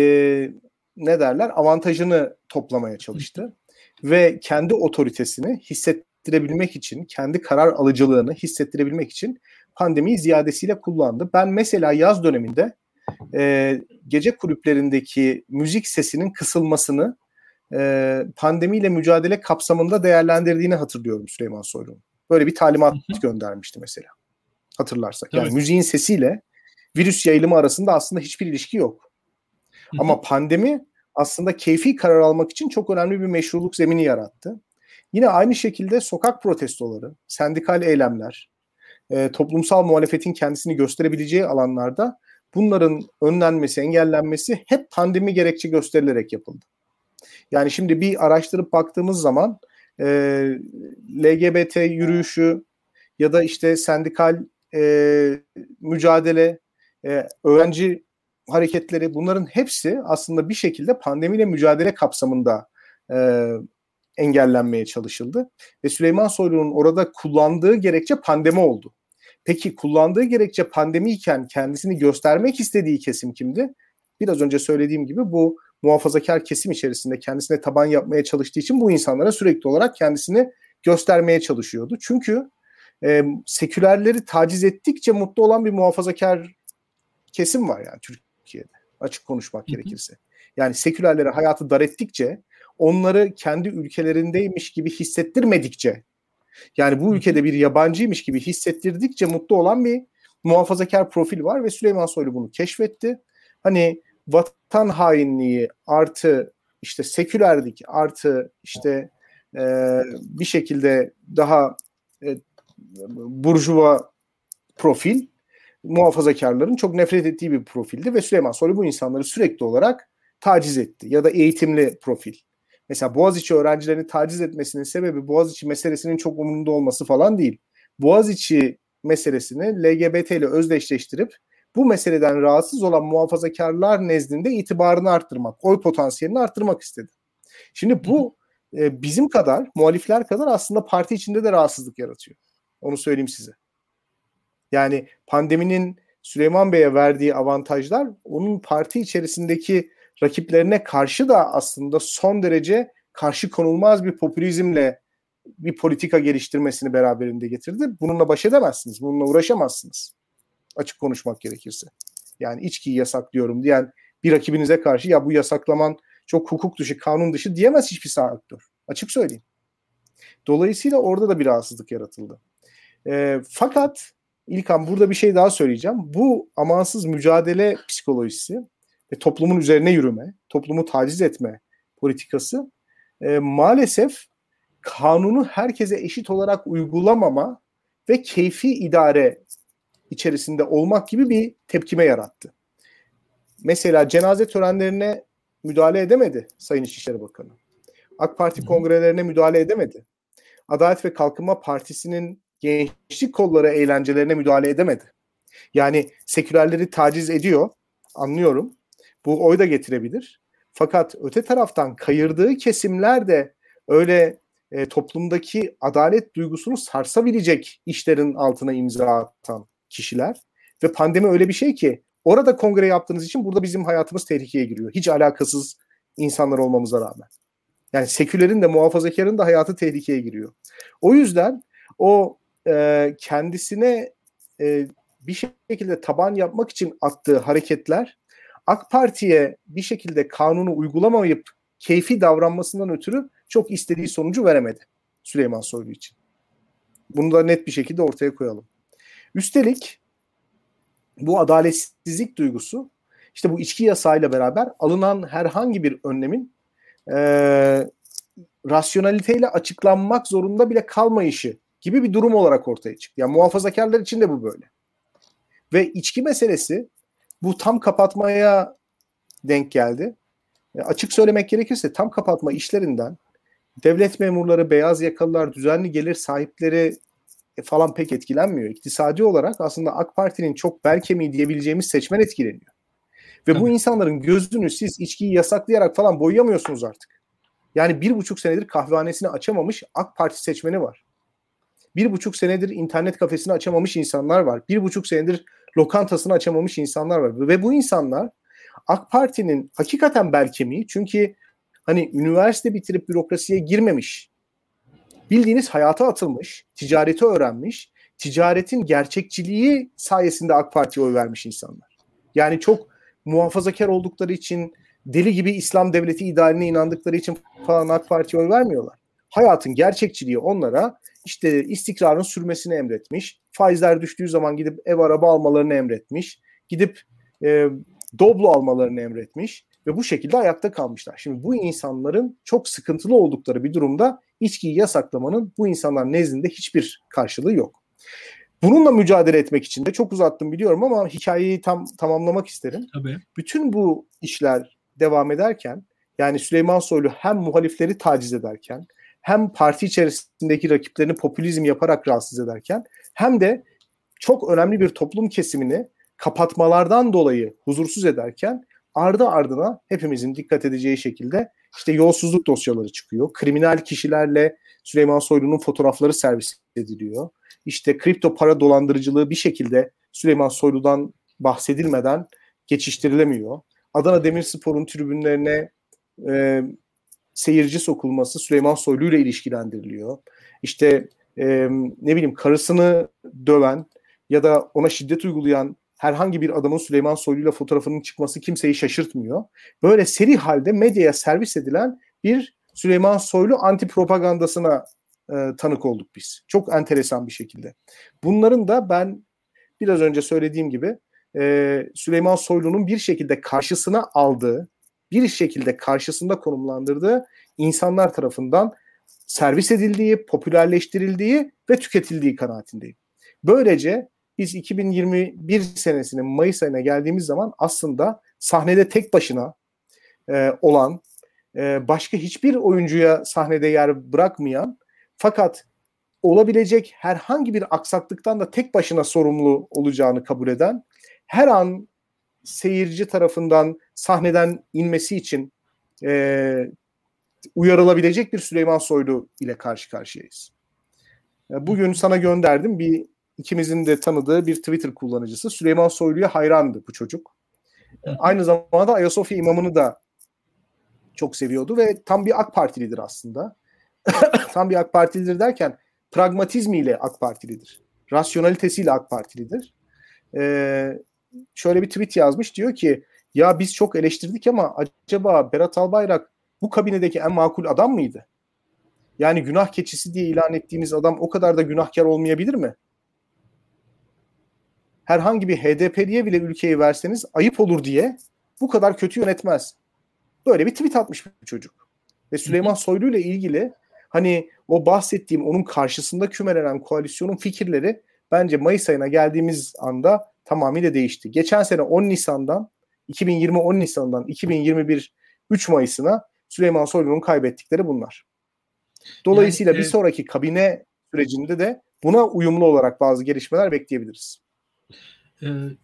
[SPEAKER 2] ne derler avantajını toplamaya çalıştı ve kendi otoritesini hissettirebilmek için, kendi karar alıcılığını hissettirebilmek için pandemiyi ziyadesiyle kullandı. Ben mesela yaz döneminde e, gece kulüplerindeki müzik sesinin kısılmasını e, pandemiyle mücadele kapsamında değerlendirdiğini hatırlıyorum Süleyman Soylu'nun. Böyle bir talimat göndermişti mesela. Hatırlarsak. Yani evet. müziğin sesiyle virüs yayılımı arasında aslında hiçbir ilişki yok. Ama pandemi aslında keyfi karar almak için çok önemli bir meşruluk zemini yarattı. Yine aynı şekilde sokak protestoları, sendikal eylemler, e, toplumsal muhalefetin kendisini gösterebileceği alanlarda bunların önlenmesi, engellenmesi hep pandemi gerekçe gösterilerek yapıldı. Yani şimdi bir araştırıp baktığımız zaman e, LGBT yürüyüşü ya da işte sendikal e, mücadele, e, öğrenci hareketleri bunların hepsi aslında bir şekilde pandemiyle mücadele kapsamında e, engellenmeye çalışıldı. Ve Süleyman Soylu'nun orada kullandığı gerekçe pandemi oldu. Peki kullandığı gerekçe pandemiyken kendisini göstermek istediği kesim kimdi? Biraz önce söylediğim gibi bu muhafazakar kesim içerisinde kendisine taban yapmaya çalıştığı için bu insanlara sürekli olarak kendisini göstermeye çalışıyordu. Çünkü e, sekülerleri taciz ettikçe mutlu olan bir muhafazakar kesim var yani Türkiye'de. Açık konuşmak gerekirse. Yani sekülerlere hayatı dar ettikçe onları kendi ülkelerindeymiş gibi hissettirmedikçe yani bu ülkede bir yabancıymış gibi hissettirdikçe mutlu olan bir muhafazakar profil var ve Süleyman Soylu bunu keşfetti. Hani vatan hainliği artı işte sekülerlik artı işte e, bir şekilde daha e, burjuva profil muhafazakarların çok nefret ettiği bir profildi ve Süleyman Soylu bu insanları sürekli olarak taciz etti ya da eğitimli profil. Mesela Boğaziçi öğrencilerini taciz etmesinin sebebi Boğaziçi meselesinin çok umurunda olması falan değil. Boğaziçi meselesini LGBT ile özdeşleştirip bu meseleden rahatsız olan muhafazakarlar nezdinde itibarını arttırmak, oy potansiyelini arttırmak istedi. Şimdi bu e, bizim kadar, muhalifler kadar aslında parti içinde de rahatsızlık yaratıyor. Onu söyleyeyim size. Yani pandeminin Süleyman Bey'e verdiği avantajlar onun parti içerisindeki rakiplerine karşı da aslında son derece karşı konulmaz bir popülizmle bir politika geliştirmesini beraberinde getirdi. Bununla baş edemezsiniz. Bununla uğraşamazsınız. Açık konuşmak gerekirse. Yani içkiyi yasaklıyorum diyen bir rakibinize karşı ya bu yasaklaman çok hukuk dışı, kanun dışı diyemez hiçbir sağ. Açık söyleyeyim. Dolayısıyla orada da bir rahatsızlık yaratıldı. E, fakat İlkan burada bir şey daha söyleyeceğim. Bu amansız mücadele psikolojisi ve toplumun üzerine yürüme, toplumu taciz etme politikası e, maalesef kanunu herkese eşit olarak uygulamama ve keyfi idare içerisinde olmak gibi bir tepkime yarattı. Mesela cenaze törenlerine müdahale edemedi Sayın İçişleri Bakanı. AK Parti kongrelerine müdahale edemedi. Adalet ve Kalkınma Partisi'nin gençlik kolları eğlencelerine müdahale edemedi. Yani sekülerleri taciz ediyor. Anlıyorum. Bu oy da getirebilir. Fakat öte taraftan kayırdığı kesimler de öyle e, toplumdaki adalet duygusunu sarsabilecek işlerin altına imza atan kişiler. Ve pandemi öyle bir şey ki orada kongre yaptığınız için burada bizim hayatımız tehlikeye giriyor. Hiç alakasız insanlar olmamıza rağmen. Yani sekülerin de muhafazakarın da hayatı tehlikeye giriyor. O yüzden o e, kendisine e, bir şekilde taban yapmak için attığı hareketler AK Parti'ye bir şekilde kanunu uygulamayıp keyfi davranmasından ötürü çok istediği sonucu veremedi Süleyman Soylu için. Bunu da net bir şekilde ortaya koyalım. Üstelik bu adaletsizlik duygusu işte bu içki yasağıyla beraber alınan herhangi bir önlemin e, rasyonaliteyle açıklanmak zorunda bile kalmayışı gibi bir durum olarak ortaya çıktı. Yani muhafazakarlar için de bu böyle. Ve içki meselesi bu tam kapatmaya denk geldi. E, açık söylemek gerekirse tam kapatma işlerinden devlet memurları, beyaz yakalılar, düzenli gelir sahipleri e, falan pek etkilenmiyor. İktisadi olarak aslında AK Parti'nin çok bel kemiği diyebileceğimiz seçmen etkileniyor. Ve bu insanların gözünü siz içkiyi yasaklayarak falan boyayamıyorsunuz artık. Yani bir buçuk senedir kahvehanesini açamamış AK Parti seçmeni var. Bir buçuk senedir internet kafesini açamamış insanlar var. Bir buçuk senedir lokantasını açamamış insanlar var. Ve bu insanlar AK Parti'nin hakikaten bel kemiği çünkü hani üniversite bitirip bürokrasiye girmemiş, bildiğiniz hayata atılmış, ticareti öğrenmiş, ticaretin gerçekçiliği sayesinde AK Parti'ye oy vermiş insanlar. Yani çok muhafazakar oldukları için, deli gibi İslam devleti idealine inandıkları için falan AK Parti'ye oy vermiyorlar. Hayatın gerçekçiliği onlara işte istikrarın sürmesini emretmiş. Faizler düştüğü zaman gidip ev araba almalarını emretmiş. Gidip e, Doblo almalarını emretmiş ve bu şekilde ayakta kalmışlar. Şimdi bu insanların çok sıkıntılı oldukları bir durumda içkiyi yasaklamanın bu insanlar nezdinde hiçbir karşılığı yok. Bununla mücadele etmek için de çok uzattım biliyorum ama hikayeyi tam tamamlamak isterim. Tabii. Bütün bu işler devam ederken yani Süleyman Soylu hem muhalifleri taciz ederken hem parti içerisindeki rakiplerini popülizm yaparak rahatsız ederken hem de çok önemli bir toplum kesimini kapatmalardan dolayı huzursuz ederken ardı ardına hepimizin dikkat edeceği şekilde işte yolsuzluk dosyaları çıkıyor. Kriminal kişilerle Süleyman Soylu'nun fotoğrafları servis ediliyor. İşte kripto para dolandırıcılığı bir şekilde Süleyman Soylu'dan bahsedilmeden geçiştirilemiyor. Adana Demirspor'un tribünlerine e, seyirci sokulması Süleyman Soylu ile ilişkilendiriliyor. İşte e, ne bileyim karısını döven ya da ona şiddet uygulayan herhangi bir adamın Süleyman Soylu ile fotoğrafının çıkması kimseyi şaşırtmıyor. Böyle seri halde medyaya servis edilen bir Süleyman Soylu anti propagandasına e, tanık olduk biz. Çok enteresan bir şekilde. Bunların da ben biraz önce söylediğim gibi e, Süleyman Soylu'nun bir şekilde karşısına aldığı, bir şekilde karşısında konumlandırdığı insanlar tarafından servis edildiği, popülerleştirildiği ve tüketildiği kanaatindeyim. Böylece biz 2021 senesinin Mayıs ayına geldiğimiz zaman aslında sahnede tek başına e, olan, e, başka hiçbir oyuncuya sahnede yer bırakmayan fakat olabilecek herhangi bir aksaklıktan da tek başına sorumlu olacağını kabul eden, her an seyirci tarafından sahneden inmesi için e, uyarılabilecek bir Süleyman Soylu ile karşı karşıyayız. E, bugün sana gönderdim bir ikimizin de tanıdığı bir Twitter kullanıcısı. Süleyman Soylu'ya hayrandı bu çocuk. Aynı zamanda Ayasofya imamını da çok seviyordu ve tam bir AK Partilidir aslında. tam bir AK Partilidir derken pragmatizmiyle AK Partilidir. Rasyonalitesiyle AK Partilidir. Ee, şöyle bir tweet yazmış diyor ki ya biz çok eleştirdik ama acaba Berat Albayrak bu kabinedeki en makul adam mıydı? Yani günah keçisi diye ilan ettiğimiz adam o kadar da günahkar olmayabilir mi? herhangi bir HDP'liye bile ülkeyi verseniz ayıp olur diye bu kadar kötü yönetmez. Böyle bir tweet atmış bir çocuk. Ve Süleyman Soylu ile ilgili hani o bahsettiğim onun karşısında kümelenen koalisyonun fikirleri bence Mayıs ayına geldiğimiz anda tamamıyla değişti. Geçen sene 10 Nisan'dan 2020 10 Nisan'dan 2021 3 Mayıs'ına Süleyman Soylu'nun kaybettikleri bunlar. Dolayısıyla yani, bir sonraki kabine sürecinde de buna uyumlu olarak bazı gelişmeler bekleyebiliriz.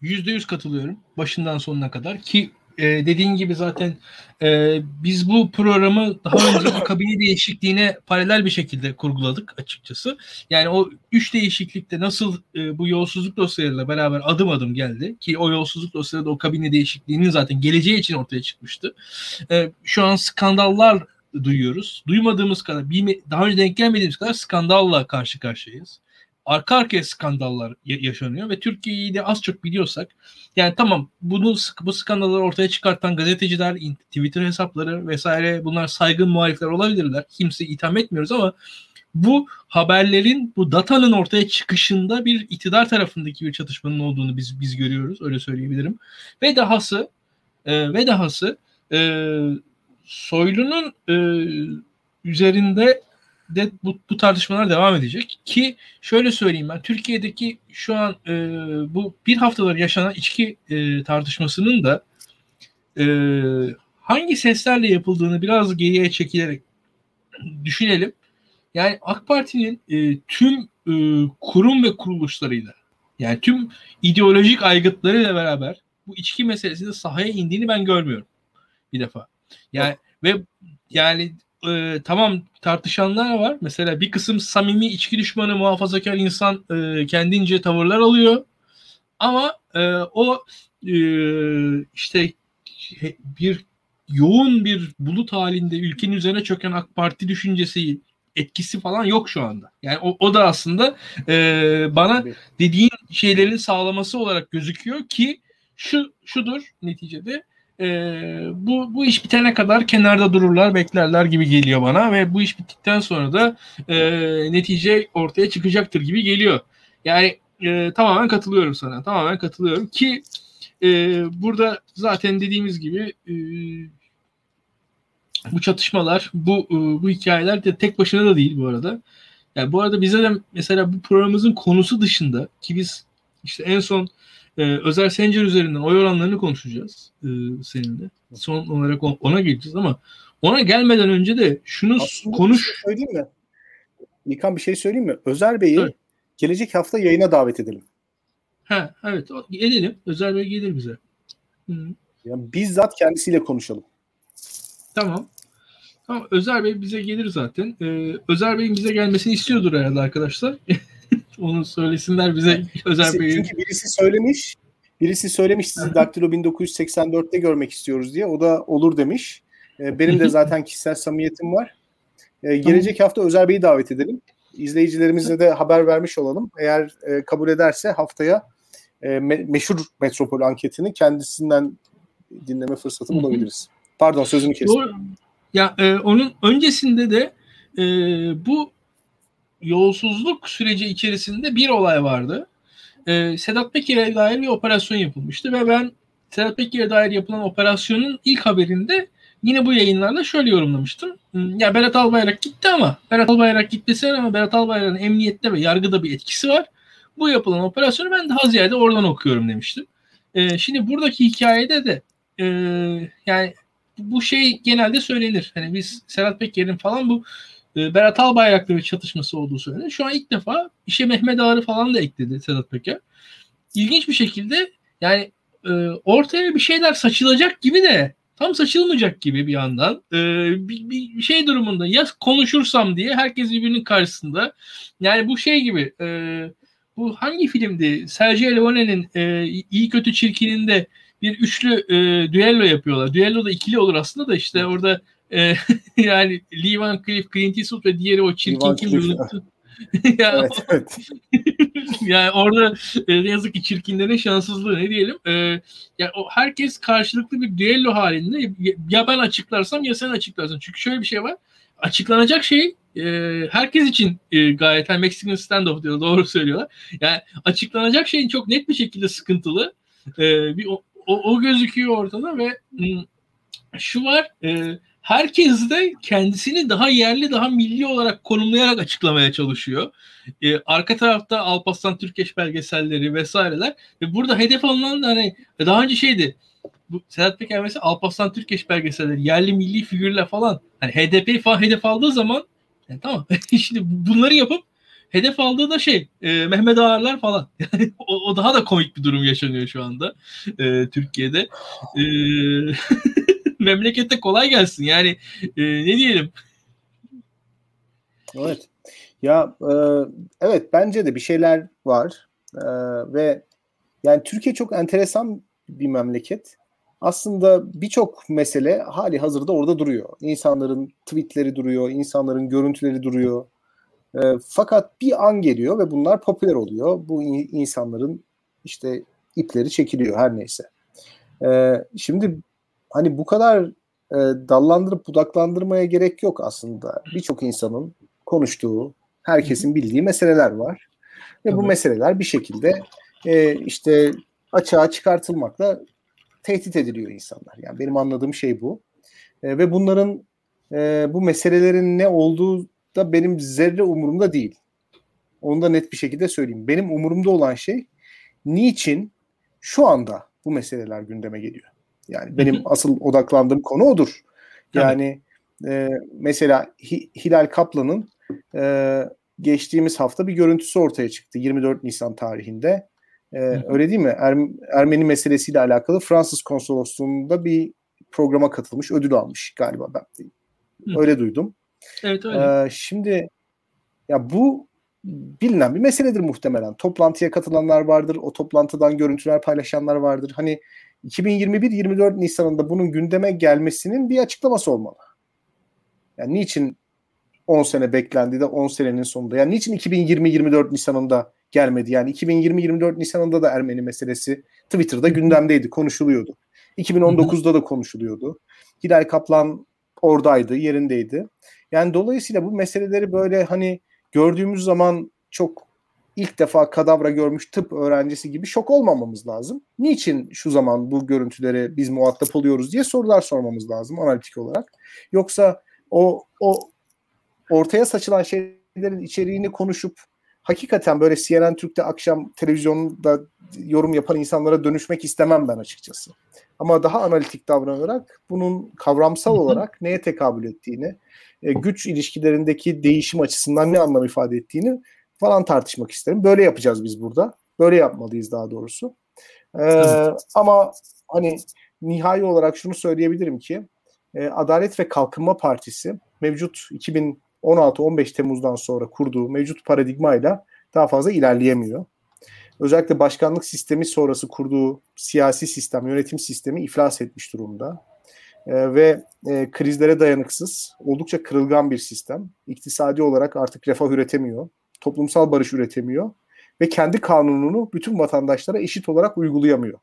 [SPEAKER 1] Yüzde yüz katılıyorum başından sonuna kadar ki e, dediğin gibi zaten e, biz bu programı daha önce kabine değişikliğine paralel bir şekilde kurguladık açıkçası. Yani o üç değişiklikte nasıl e, bu yolsuzluk dosyalarıyla beraber adım adım geldi ki o yolsuzluk dosyaları da o kabine değişikliğinin zaten geleceği için ortaya çıkmıştı. E, şu an skandallar duyuyoruz. Duymadığımız kadar, daha önce denk gelmediğimiz kadar skandalla karşı karşıyayız arka arkaya skandallar yaşanıyor ve Türkiye'yi de az çok biliyorsak yani tamam bunu bu skandalları ortaya çıkartan gazeteciler, Twitter hesapları vesaire bunlar saygın muhalifler olabilirler. Kimse itham etmiyoruz ama bu haberlerin bu datanın ortaya çıkışında bir iktidar tarafındaki bir çatışmanın olduğunu biz biz görüyoruz öyle söyleyebilirim. Ve dahası e, ve dahası e, Soylu'nun e, üzerinde de bu, bu tartışmalar devam edecek ki şöyle söyleyeyim ben Türkiye'deki şu an e, bu bir haftalar yaşanan içki e, tartışmasının da e, hangi seslerle yapıldığını biraz geriye çekilerek düşünelim. Yani AK Parti'nin e, tüm e, kurum ve kuruluşlarıyla yani tüm ideolojik aygıtlarıyla beraber bu içki meselesinde sahaya indiğini ben görmüyorum bir defa. Yani ve yani e, tamam tartışanlar var. Mesela bir kısım samimi içki düşmanı muhafazakar insan e, kendince tavırlar alıyor. Ama e, o e, işte bir yoğun bir bulut halinde ülkenin üzerine çöken AK Parti düşüncesi etkisi falan yok şu anda. Yani o, o da aslında e, bana dediğin şeylerin sağlaması olarak gözüküyor ki şu şudur neticede e, bu, bu iş bitene kadar kenarda dururlar, beklerler gibi geliyor bana ve bu iş bittikten sonra da e, netice ortaya çıkacaktır gibi geliyor. Yani e, tamamen katılıyorum sana. Tamamen katılıyorum ki e, burada zaten dediğimiz gibi e, bu çatışmalar, bu e, bu hikayeler de tek başına da değil bu arada. Yani bu arada bize de mesela bu programımızın konusu dışında ki biz işte en son ee, Özel Sencer üzerinden oy oranlarını konuşacağız e, seninle. Son olarak ona geleceğiz ama ona gelmeden önce de şunu Aslında konuş. Bir şey
[SPEAKER 2] söyleyeyim mi? Nikan bir şey söyleyeyim mi? Özer Bey'i evet. gelecek hafta yayına davet edelim.
[SPEAKER 1] Ha evet edelim. Özer Bey gelir bize.
[SPEAKER 2] Hı. Yani bizzat kendisiyle konuşalım.
[SPEAKER 1] Tamam. Tamam Özer Bey bize gelir zaten. Ee, Özer Bey'in bize gelmesini istiyordur herhalde arkadaşlar. Onu söylesinler bize Özer Bey'in.
[SPEAKER 2] Çünkü birisi söylemiş. Birisi söylemiş sizi Daktilo 1984'te görmek istiyoruz diye. O da olur demiş. Ee, benim de zaten kişisel samimiyetim var. Ee, gelecek hafta Özer Bey'i davet edelim. İzleyicilerimize de haber vermiş olalım. Eğer e, kabul ederse haftaya e, meşhur metropol anketini kendisinden dinleme fırsatı bulabiliriz. Pardon sözünü kestim. Doğru.
[SPEAKER 1] Ya e, onun öncesinde de e, bu yolsuzluk süreci içerisinde bir olay vardı. Ee, Sedat Peker'e dair bir operasyon yapılmıştı ve ben Sedat Peker'e dair yapılan operasyonun ilk haberinde yine bu yayınlarda şöyle yorumlamıştım. Hmm, ya Berat Albayrak gitti ama Berat Albayrak gitmesi ama Berat Albayrak'ın emniyette ve yargıda bir etkisi var. Bu yapılan operasyonu ben daha ziyade oradan okuyorum demiştim. Ee, şimdi buradaki hikayede de e, yani bu şey genelde söylenir. Hani biz Sedat Peker'in falan bu e, Berat Albayrak'la bir çatışması olduğu söyleniyor. Şu an ilk defa işe Mehmet Ağar'ı falan da ekledi Sedat Peker. İlginç bir şekilde yani e, ortaya bir şeyler saçılacak gibi de tam saçılmayacak gibi bir yandan e, bir, bir şey durumunda ya konuşursam diye herkes birbirinin karşısında yani bu şey gibi e, bu hangi filmdi Sergio Leone'nin e, iyi kötü çirkininde bir üçlü e, düello yapıyorlar. Düello da ikili olur aslında da işte orada e, yani Lee Van Cleef, Clint Eastwood ve diğeri o çirkin kim unuttu. yani, evet, evet. yani orada e, yazık ki çirkinlerin şanssızlığı ne diyelim. E, yani o herkes karşılıklı bir düello halinde ya ben açıklarsam ya sen açıklarsın. Çünkü şöyle bir şey var. Açıklanacak şey e, herkes için e, gayet yani Mexican standoff diyor doğru söylüyorlar. Yani açıklanacak şeyin çok net bir şekilde sıkıntılı. E, bir o, o, o gözüküyor ortada ve m, şu var e, herkes de kendisini daha yerli, daha milli olarak konumlayarak açıklamaya çalışıyor. Ee, arka tarafta Alparslan Türkeş belgeselleri vesaireler ve burada hedef alınan da hani daha önce şeydi. Bu Sedat Peker mesela Alparslan Türkeş belgeselleri, yerli milli figürler falan hani HDP falan hedef aldığı zaman yani tamam şimdi bunları yapıp hedef aldığı da şey e, Mehmet Ağarlar falan. o, o daha da komik bir durum yaşanıyor şu anda e, Türkiye'de. E, memlekette kolay gelsin. Yani e, ne diyelim?
[SPEAKER 2] Evet. Ya e, evet bence de bir şeyler var e, ve yani Türkiye çok enteresan bir memleket. Aslında birçok mesele hali hazırda orada duruyor. İnsanların tweetleri duruyor, insanların görüntüleri duruyor. E, fakat bir an geliyor ve bunlar popüler oluyor. Bu insanların işte ipleri çekiliyor her neyse. E, şimdi hani bu kadar e, dallandırıp budaklandırmaya gerek yok aslında. Birçok insanın konuştuğu, herkesin bildiği meseleler var. Ve bu meseleler bir şekilde e, işte açığa çıkartılmakla tehdit ediliyor insanlar. Yani benim anladığım şey bu. E, ve bunların e, bu meselelerin ne olduğu da benim zerre umurumda değil. Onu da net bir şekilde söyleyeyim. Benim umurumda olan şey niçin şu anda bu meseleler gündeme geliyor. Yani benim asıl odaklandığım konu odur. Yani e, mesela Hilal Kaplan'ın e, geçtiğimiz hafta bir görüntüsü ortaya çıktı 24 Nisan tarihinde. E, öyle değil mi? Er- Ermeni meselesiyle alakalı Fransız konsolosluğunda bir programa katılmış, ödül almış galiba ben. Öyle duydum.
[SPEAKER 1] Evet öyle.
[SPEAKER 2] E, şimdi ya bu bilinen bir meseledir muhtemelen. Toplantıya katılanlar vardır, o toplantıdan görüntüler paylaşanlar vardır. Hani 2021-24 Nisan'ında bunun gündeme gelmesinin bir açıklaması olmalı. Yani niçin 10 sene beklendi de 10 senenin sonunda? Yani niçin 2020-24 Nisan'ında gelmedi? Yani 2020-24 Nisan'ında da Ermeni meselesi Twitter'da gündemdeydi, konuşuluyordu. 2019'da da konuşuluyordu. Hilal Kaplan oradaydı, yerindeydi. Yani dolayısıyla bu meseleleri böyle hani gördüğümüz zaman çok ilk defa kadavra görmüş tıp öğrencisi gibi şok olmamamız lazım. Niçin şu zaman bu görüntüleri biz muhatap oluyoruz diye sorular sormamız lazım analitik olarak. Yoksa o o ortaya saçılan şeylerin içeriğini konuşup hakikaten böyle CNN Türk'te akşam televizyonda yorum yapan insanlara dönüşmek istemem ben açıkçası. Ama daha analitik davranarak bunun kavramsal olarak neye tekabül ettiğini, e, güç ilişkilerindeki değişim açısından ne anlam ifade ettiğini falan tartışmak isterim. Böyle yapacağız biz burada. Böyle yapmalıyız daha doğrusu. Ee, ama hani nihai olarak şunu söyleyebilirim ki e, Adalet ve Kalkınma Partisi mevcut 2016-15 Temmuz'dan sonra kurduğu mevcut paradigmayla daha fazla ilerleyemiyor. Özellikle başkanlık sistemi sonrası kurduğu siyasi sistem, yönetim sistemi iflas etmiş durumda. E, ve e, krizlere dayanıksız, oldukça kırılgan bir sistem. İktisadi olarak artık refah üretemiyor toplumsal barış üretemiyor ve kendi kanununu bütün vatandaşlara eşit olarak uygulayamıyor.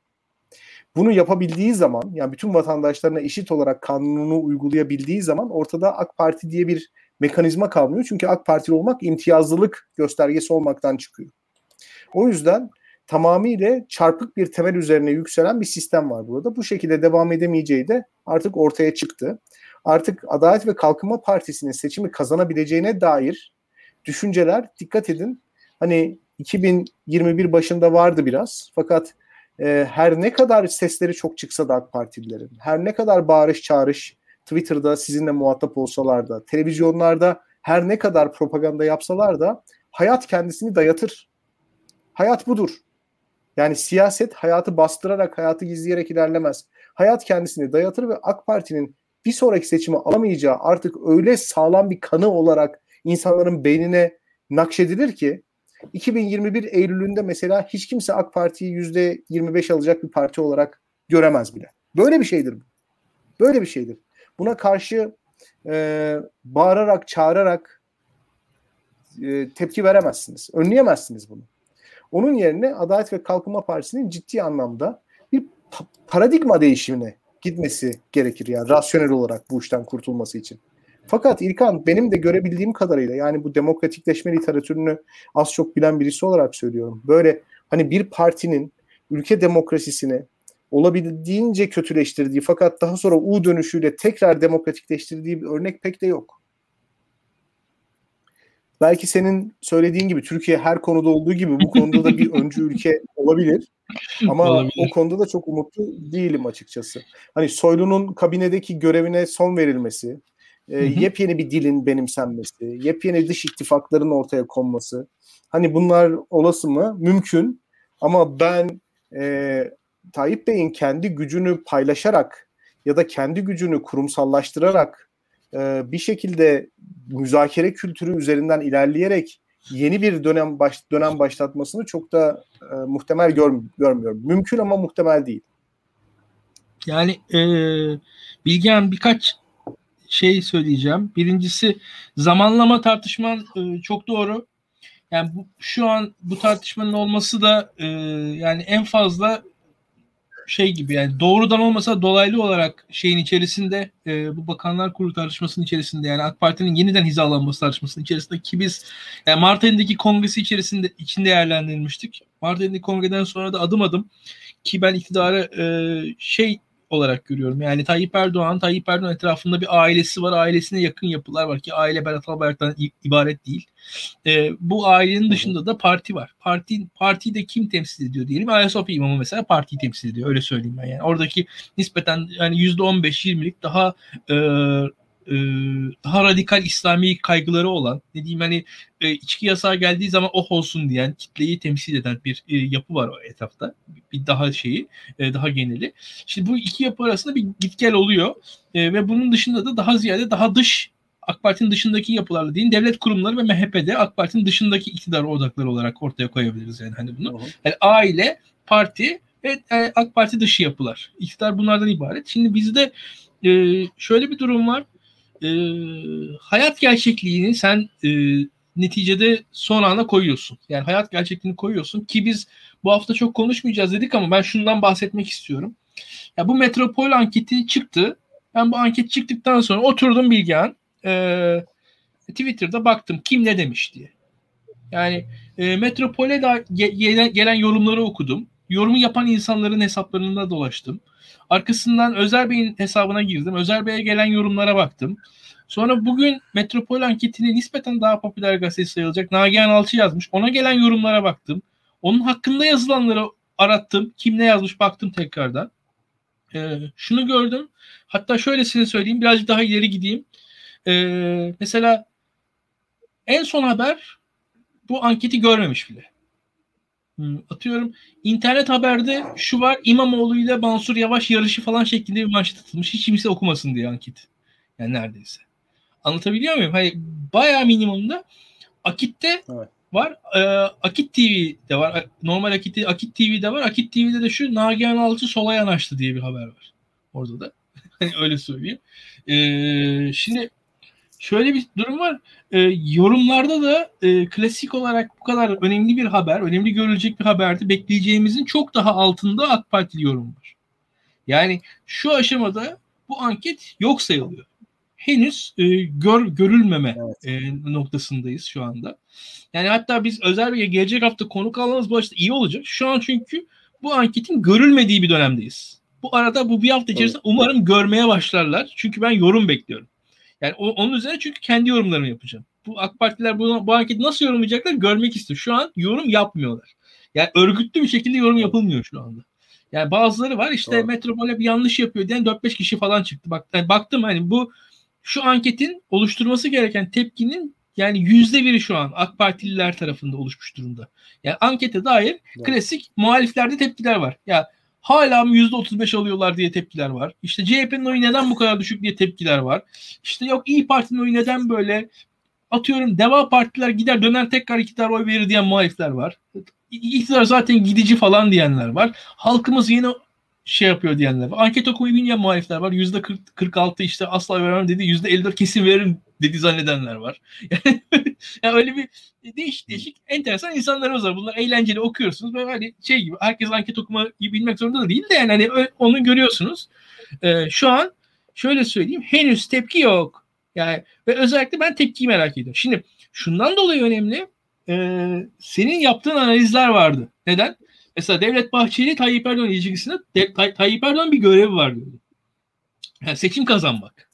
[SPEAKER 2] Bunu yapabildiği zaman yani bütün vatandaşlarına eşit olarak kanununu uygulayabildiği zaman ortada AK Parti diye bir mekanizma kalmıyor. Çünkü AK Partili olmak imtiyazlılık göstergesi olmaktan çıkıyor. O yüzden tamamıyla çarpık bir temel üzerine yükselen bir sistem var burada. Bu şekilde devam edemeyeceği de artık ortaya çıktı. Artık Adalet ve Kalkınma Partisi'nin seçimi kazanabileceğine dair düşünceler dikkat edin hani 2021 başında vardı biraz fakat e, her ne kadar sesleri çok çıksa da AK Partililerin her ne kadar bağırış çağrış Twitter'da sizinle muhatap olsalar da televizyonlarda her ne kadar propaganda yapsalar da hayat kendisini dayatır. Hayat budur. Yani siyaset hayatı bastırarak, hayatı gizleyerek ilerlemez. Hayat kendisini dayatır ve AK Parti'nin bir sonraki seçimi alamayacağı artık öyle sağlam bir kanı olarak insanların beynine nakşedilir ki 2021 Eylül'ünde mesela hiç kimse AK Parti'yi %25 alacak bir parti olarak göremez bile. Böyle bir şeydir bu. Böyle bir şeydir. Buna karşı e, bağırarak, çağırarak e, tepki veremezsiniz. Önleyemezsiniz bunu. Onun yerine Adalet ve Kalkınma Partisi'nin ciddi anlamda bir paradigma değişimine gitmesi gerekir yani rasyonel olarak bu işten kurtulması için. Fakat İlkan benim de görebildiğim kadarıyla yani bu demokratikleşme literatürünü az çok bilen birisi olarak söylüyorum. Böyle hani bir partinin ülke demokrasisini olabildiğince kötüleştirdiği fakat daha sonra U dönüşüyle tekrar demokratikleştirdiği bir örnek pek de yok. Belki senin söylediğin gibi Türkiye her konuda olduğu gibi bu konuda da bir öncü ülke olabilir. Ama olabilir. o konuda da çok umutlu değilim açıkçası. Hani Soylu'nun kabinedeki görevine son verilmesi, e, yepyeni bir dilin benimsenmesi, yepyeni dış ittifakların ortaya konması, Hani bunlar olası mı? Mümkün. Ama ben e, Tayyip Bey'in kendi gücünü paylaşarak ya da kendi gücünü kurumsallaştırarak e, bir şekilde müzakere kültürü üzerinden ilerleyerek yeni bir dönem baş, dönem başlatmasını çok da e, muhtemel gör, görmüyorum. Mümkün ama muhtemel değil.
[SPEAKER 1] Yani e, Bilgehan birkaç şey söyleyeceğim. Birincisi zamanlama tartışman e, çok doğru. Yani bu, şu an bu tartışmanın olması da e, yani en fazla şey gibi yani doğrudan olmasa dolaylı olarak şeyin içerisinde e, bu bakanlar kurulu tartışmasının içerisinde yani AK Parti'nin yeniden hizalanması tartışmasının içerisinde ki biz yani Mart ayındaki kongresi içerisinde içinde değerlendirilmiştik. Mart ayındaki kongreden sonra da adım adım ki ben iktidarı e, şey olarak görüyorum. Yani Tayyip Erdoğan, Tayyip Erdoğan etrafında bir ailesi var. Ailesine yakın yapılar var ki aile Berat Albayrak'tan ibaret değil. E, bu ailenin dışında da parti var. Parti partiyi de kim temsil ediyor diyelim. Ayasofya İmamı mesela partiyi temsil ediyor. Öyle söyleyeyim ben yani. Oradaki nispeten yani %15-20'lik daha e, e, daha radikal İslami kaygıları olan ne diyeyim hani e, içki yasağı geldiği zaman oh olsun diyen kitleyi temsil eden bir e, yapı var o etrafta. Bir daha şeyi e, daha geneli. Şimdi bu iki yapı arasında bir git gel oluyor e, ve bunun dışında da daha ziyade daha dış AK Parti'nin dışındaki yapılarla değil devlet kurumları ve MHP'de AK Parti'nin dışındaki iktidar odakları olarak ortaya koyabiliriz yani hani bunu. Yani aile, parti ve e, AK Parti dışı yapılar. İktidar bunlardan ibaret. Şimdi bizde e, şöyle bir durum var e, hayat gerçekliğini sen e, neticede son ana koyuyorsun. Yani hayat gerçekliğini koyuyorsun ki biz bu hafta çok konuşmayacağız dedik ama ben şundan bahsetmek istiyorum. Ya bu metropol anketi çıktı. Ben bu anket çıktıktan sonra oturdum Bilgehan. E, Twitter'da baktım kim ne demiş diye. Yani e, metropole da ge- gelen yorumları okudum. Yorumu yapan insanların hesaplarında dolaştım. Arkasından Özer Bey'in hesabına girdim. Özer Bey'e gelen yorumlara baktım. Sonra bugün Metropol anketini nispeten daha popüler gazetesi sayılacak Nagihan Alçı yazmış. Ona gelen yorumlara baktım. Onun hakkında yazılanları arattım. Kim ne yazmış baktım tekrardan. Ee, şunu gördüm. Hatta şöylesini söyleyeyim. Birazcık daha ileri gideyim. Ee, mesela en son haber bu anketi görmemiş bile. Atıyorum internet haberde şu var İmamoğlu ile Mansur Yavaş yarışı falan şeklinde bir manşet atılmış. Hiç kimse okumasın diye anket. Yani neredeyse. Anlatabiliyor muyum? Hayır, bayağı minimumda Akit'te evet. var. E, Akit TV'de var. Normal Akit, Akit TV'de var. Akit TV'de de şu Nagihan Alçı sola yanaştı diye bir haber var. Orada da. Hani öyle söyleyeyim. E, şimdi şöyle bir durum var. E, yorumlarda da e, klasik olarak bu kadar önemli bir haber, önemli görülecek bir haberde bekleyeceğimizin çok daha altında AK Partili yorum var. Yani şu aşamada bu anket yok sayılıyor. Henüz e, gör, görülmeme evet. e, noktasındayız şu anda. Yani hatta biz özel bir gelecek hafta konuk almamız bu açıdan iyi olacak. Şu an çünkü bu anketin görülmediği bir dönemdeyiz. Bu arada bu bir hafta içerisinde evet. umarım görmeye başlarlar. Çünkü ben yorum bekliyorum. Yani o, onun üzerine çünkü kendi yorumlarımı yapacağım. Bu AK Partiler bu, bu anketi nasıl yorumlayacaklar görmek istiyor. Şu an yorum yapmıyorlar. Yani örgütlü bir şekilde yorum yapılmıyor şu anda. Yani bazıları var işte Doğru. Metropol'e bir yanlış yapıyor diyen 4-5 kişi falan çıktı. Bak yani baktım hani bu şu anketin oluşturması gereken tepkinin yani yüzde biri şu an AK Partililer tarafında oluşmuş durumda. Yani ankete dair evet. klasik muhaliflerde tepkiler var. Ya hala mı yüzde otuz beş alıyorlar diye tepkiler var. İşte CHP'nin oyu neden bu kadar düşük diye tepkiler var. İşte yok İyi Parti'nin oyu neden böyle atıyorum Deva Partiler gider döner tekrar iktidar oy verir diyen muhalifler var. İktidar zaten gidici falan diyenler var. Halkımız yine şey yapıyor diyenler var. Anket okumayı bilmeyen muhalifler var. Yüzde 46 işte asla vermem dedi. Yüzde 54 kesin veririm dedi zannedenler var. yani öyle bir değişik değişik enteresan insanlarımız var. Bunlar eğlenceli okuyorsunuz. Böyle hani şey gibi herkes anket okumayı bilmek zorunda da değil de yani hani onu görüyorsunuz. Ee, şu an şöyle söyleyeyim henüz tepki yok. Yani ve özellikle ben tepkiyi merak ediyorum. Şimdi şundan dolayı önemli. Ee, senin yaptığın analizler vardı. Neden? Mesela Devlet Bahçeli Tayyip Erdoğan ilişkisinde de, Tay, Tayyip Erdoğan bir görevi var diyordu. Yani seçim kazanmak.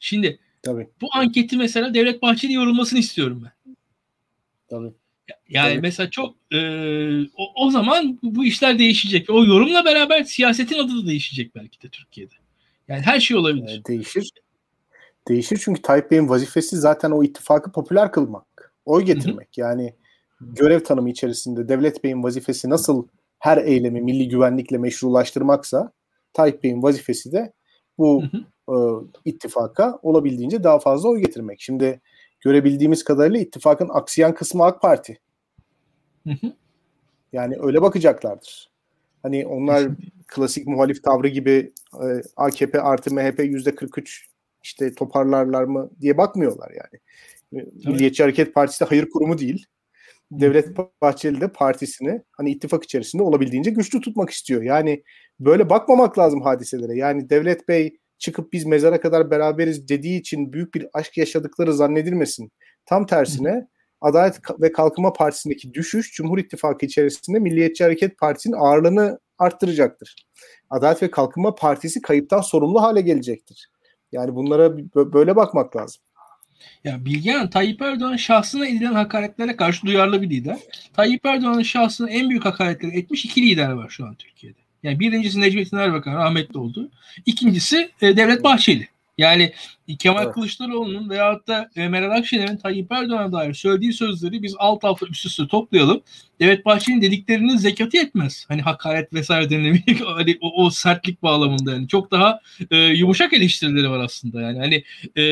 [SPEAKER 1] Şimdi Tabii. bu anketi mesela Devlet Bahçeli yorulmasını istiyorum ben.
[SPEAKER 2] Tabii.
[SPEAKER 1] Yani Tabii. mesela çok e, o, o zaman bu işler değişecek. O yorumla beraber siyasetin adı da değişecek belki de Türkiye'de. Yani her şey olabilir.
[SPEAKER 2] E, değişir. Değişir çünkü Tayyip Bey'in vazifesi zaten o ittifakı popüler kılmak. Oy getirmek. Hı-hı. Yani görev tanımı içerisinde Devlet Bey'in vazifesi nasıl her eylemi milli güvenlikle meşrulaştırmaksa Tayyip Bey'in vazifesi de bu E, ittifaka olabildiğince daha fazla oy getirmek. Şimdi görebildiğimiz kadarıyla ittifakın aksayan kısmı AK Parti. Yani öyle bakacaklardır. Hani onlar klasik muhalif tavrı gibi e, AKP artı MHP yüzde 43 işte toparlarlar mı diye bakmıyorlar yani. Evet. Milliyetçi Hareket Partisi de hayır kurumu değil. Devlet Bahçeli de partisini hani ittifak içerisinde olabildiğince güçlü tutmak istiyor. Yani böyle bakmamak lazım hadiselere. Yani Devlet Bey çıkıp biz mezara kadar beraberiz dediği için büyük bir aşk yaşadıkları zannedilmesin. Tam tersine Adalet ve Kalkınma Partisi'ndeki düşüş Cumhur İttifakı içerisinde Milliyetçi Hareket Partisi'nin ağırlığını arttıracaktır. Adalet ve Kalkınma Partisi kayıptan sorumlu hale gelecektir. Yani bunlara böyle bakmak lazım.
[SPEAKER 1] Ya Bilgehan Tayyip Erdoğan şahsına edilen hakaretlere karşı duyarlı bir lider. Tayyip Erdoğan'ın şahsına en büyük hakaretleri etmiş iki lider var şu an Türkiye'de. Yani birincisi Necmettin Erbakan rahmetli oldu. İkincisi e, Devlet Bahçeli. Yani Kemal evet. Kılıçdaroğlu'nun veyahut da e, Meral Akşener'in Tayyip Erdoğan'a dair söylediği sözleri biz alt alta üst üste toplayalım. Devlet Bahçeli'nin dediklerinin zekatı etmez. Hani hakaret vesaire denilebilir. hani o, o sertlik bağlamında yani. Çok daha e, yumuşak eleştirileri var aslında yani. Hani e,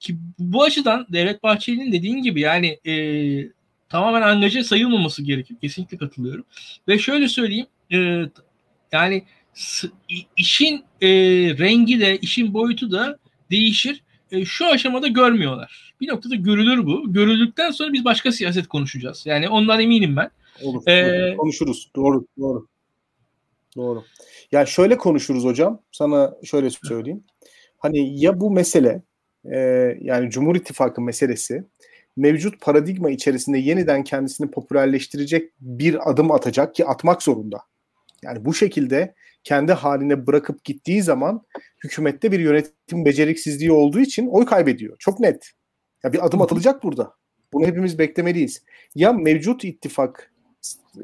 [SPEAKER 1] ki bu açıdan Devlet Bahçeli'nin dediğin gibi yani e, tamamen angaje sayılmaması gerekiyor. Kesinlikle katılıyorum. Ve şöyle söyleyeyim e, yani işin e, rengi de işin boyutu da değişir. E, şu aşamada görmüyorlar. Bir noktada görülür bu. Görüldükten sonra biz başka siyaset konuşacağız. Yani ondan eminim ben.
[SPEAKER 2] Olur. Ee, konuşuruz. Doğru. Doğru. Doğru. Yani şöyle konuşuruz hocam. Sana şöyle söyleyeyim. Hani ya bu mesele e, yani Cumhur İttifakı meselesi mevcut paradigma içerisinde yeniden kendisini popülerleştirecek bir adım atacak ki atmak zorunda. Yani bu şekilde kendi haline bırakıp gittiği zaman hükümette bir yönetim beceriksizliği olduğu için oy kaybediyor. Çok net. Ya bir adım atılacak burada. Bunu hepimiz beklemeliyiz. Ya mevcut ittifak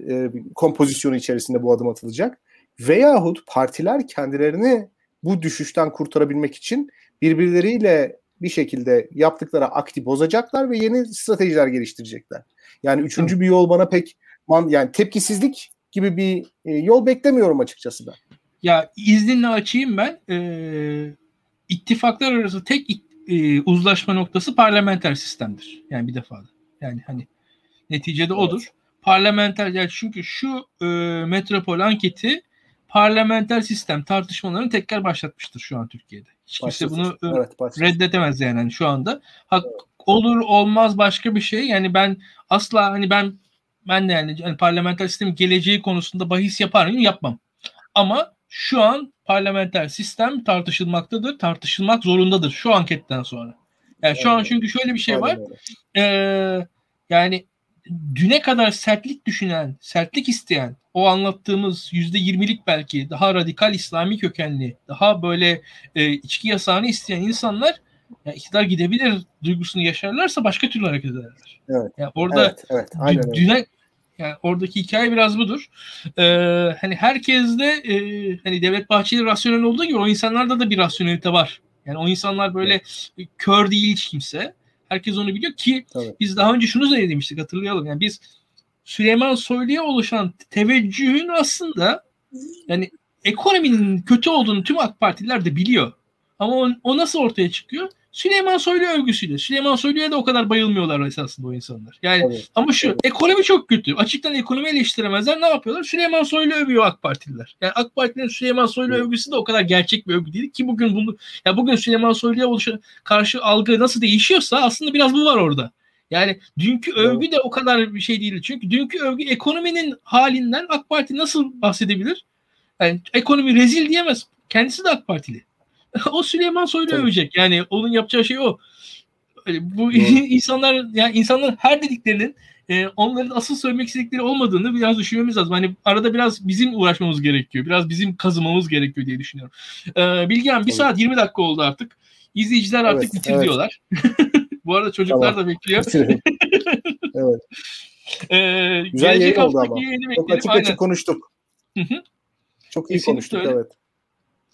[SPEAKER 2] e, kompozisyonu içerisinde bu adım atılacak veyahut partiler kendilerini bu düşüşten kurtarabilmek için birbirleriyle bir şekilde yaptıkları akti bozacaklar ve yeni stratejiler geliştirecekler. Yani üçüncü bir yol bana pek man yani tepkisizlik gibi bir e, yol beklemiyorum açıkçası ben.
[SPEAKER 1] Ya izninle açayım ben. Ee, ittifaklar arası tek e, uzlaşma noktası parlamenter sistemdir. Yani bir defa da. Yani hani neticede evet. odur. Parlamenter yani çünkü şu e, metropol anketi parlamenter sistem tartışmalarını tekrar başlatmıştır şu an Türkiye'de. Hiç kimse bunu e, evet, reddetemez yani şu anda. Hak evet. olur olmaz başka bir şey. Yani ben asla hani ben ben de yani, yani parlamenter sistemin geleceği konusunda bahis yapar mıyım? Yapmam. Ama şu an parlamenter sistem tartışılmaktadır. Tartışılmak zorundadır şu anketten sonra. Yani şu an çünkü şöyle bir şey var. Ee, yani düne kadar sertlik düşünen, sertlik isteyen, o anlattığımız yüzde yirmilik belki daha radikal İslami kökenli, daha böyle e, içki yasağını isteyen insanlar ya iktidar gidebilir duygusunu yaşarlarsa başka türlü hareket ederler. Evet. Yani orada evet, evet, aynen düne yani oradaki hikaye biraz budur. Ee, hani herkes de e, hani Devlet Bahçeli rasyonel olduğu gibi o insanlarda da bir rasyonelite var. Yani o insanlar böyle evet. kör değil hiç kimse. Herkes onu biliyor ki Tabii. biz daha önce şunu söylemiştik hatırlayalım. Yani biz Süleyman Soylu'ya oluşan teveccühün aslında yani ekonominin kötü olduğunu tüm AK Partililer de biliyor. Ama o, o nasıl ortaya çıkıyor? Süleyman Soylu övgüsüyle. Süleyman Soylu'ya da o kadar bayılmıyorlar esasında o insanlar. Yani evet. ama şu evet. ekonomi çok kötü. Açıktan ekonomi eleştiremezler. Ne yapıyorlar? Süleyman Soylu övüyor AK Partililer. Yani AK Parti'nin Süleyman Soylu evet. övgüsü de o kadar gerçek bir övgü değil ki bugün bunu ya bugün Süleyman Soylu'ya karşı algı nasıl değişiyorsa aslında biraz bu var orada. Yani dünkü övgü de o kadar bir şey değil. Çünkü dünkü övgü ekonominin halinden AK Parti nasıl bahsedebilir? Yani ekonomi rezil diyemez. Kendisi de AK Partili. O Süleyman Soylu Tabii. övecek. Yani onun yapacağı şey o. Bu insanlar yani insanlar her dediklerinin e, onların asıl söylemek istedikleri olmadığını biraz düşünmemiz lazım. Hani arada biraz bizim uğraşmamız gerekiyor. Biraz bizim kazımamız gerekiyor diye düşünüyorum. Ee, Bilgehan bir saat 20 dakika oldu artık. İzleyiciler artık evet, bitir evet. diyorlar. Bu arada çocuklar tamam. da bekliyor.
[SPEAKER 2] evet. Ee, Güzel yayın oldu ama. Çok açık açık konuştuk. Çok iyi Kesinlikle konuştuk öyle. evet.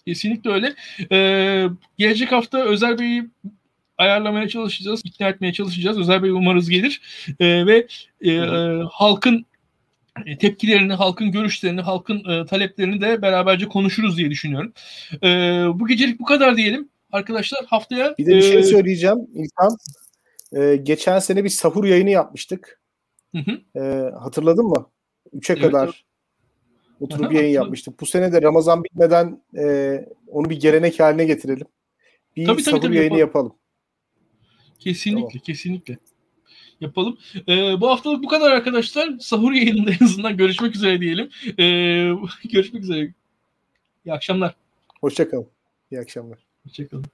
[SPEAKER 1] Kesinlikle öyle. Ee, gelecek hafta Özer Bey'i ayarlamaya çalışacağız, ikna etmeye çalışacağız. Özel Bey umarız gelir e, ve e, e, halkın e, tepkilerini, halkın görüşlerini, halkın e, taleplerini de beraberce konuşuruz diye düşünüyorum. E, bu gecelik bu kadar diyelim. Arkadaşlar haftaya...
[SPEAKER 2] Bir de bir şey söyleyeceğim İlkan. E, geçen sene bir sahur yayını yapmıştık. Hı hı. E, hatırladın mı? Üçe evet, kadar. Oturup Aha, yayın yapmıştık. Bu sene de Ramazan bitmeden e, onu bir gelenek haline getirelim. Bir tabii, sahur tabii, yayını yapalım. yapalım.
[SPEAKER 1] Kesinlikle, tamam. kesinlikle yapalım. Ee, bu haftalık bu kadar arkadaşlar. Sahur yayınında en azından görüşmek üzere diyelim. Ee, görüşmek üzere. İyi akşamlar.
[SPEAKER 2] Hoşçakalın. İyi akşamlar.
[SPEAKER 1] Hoşçakalın.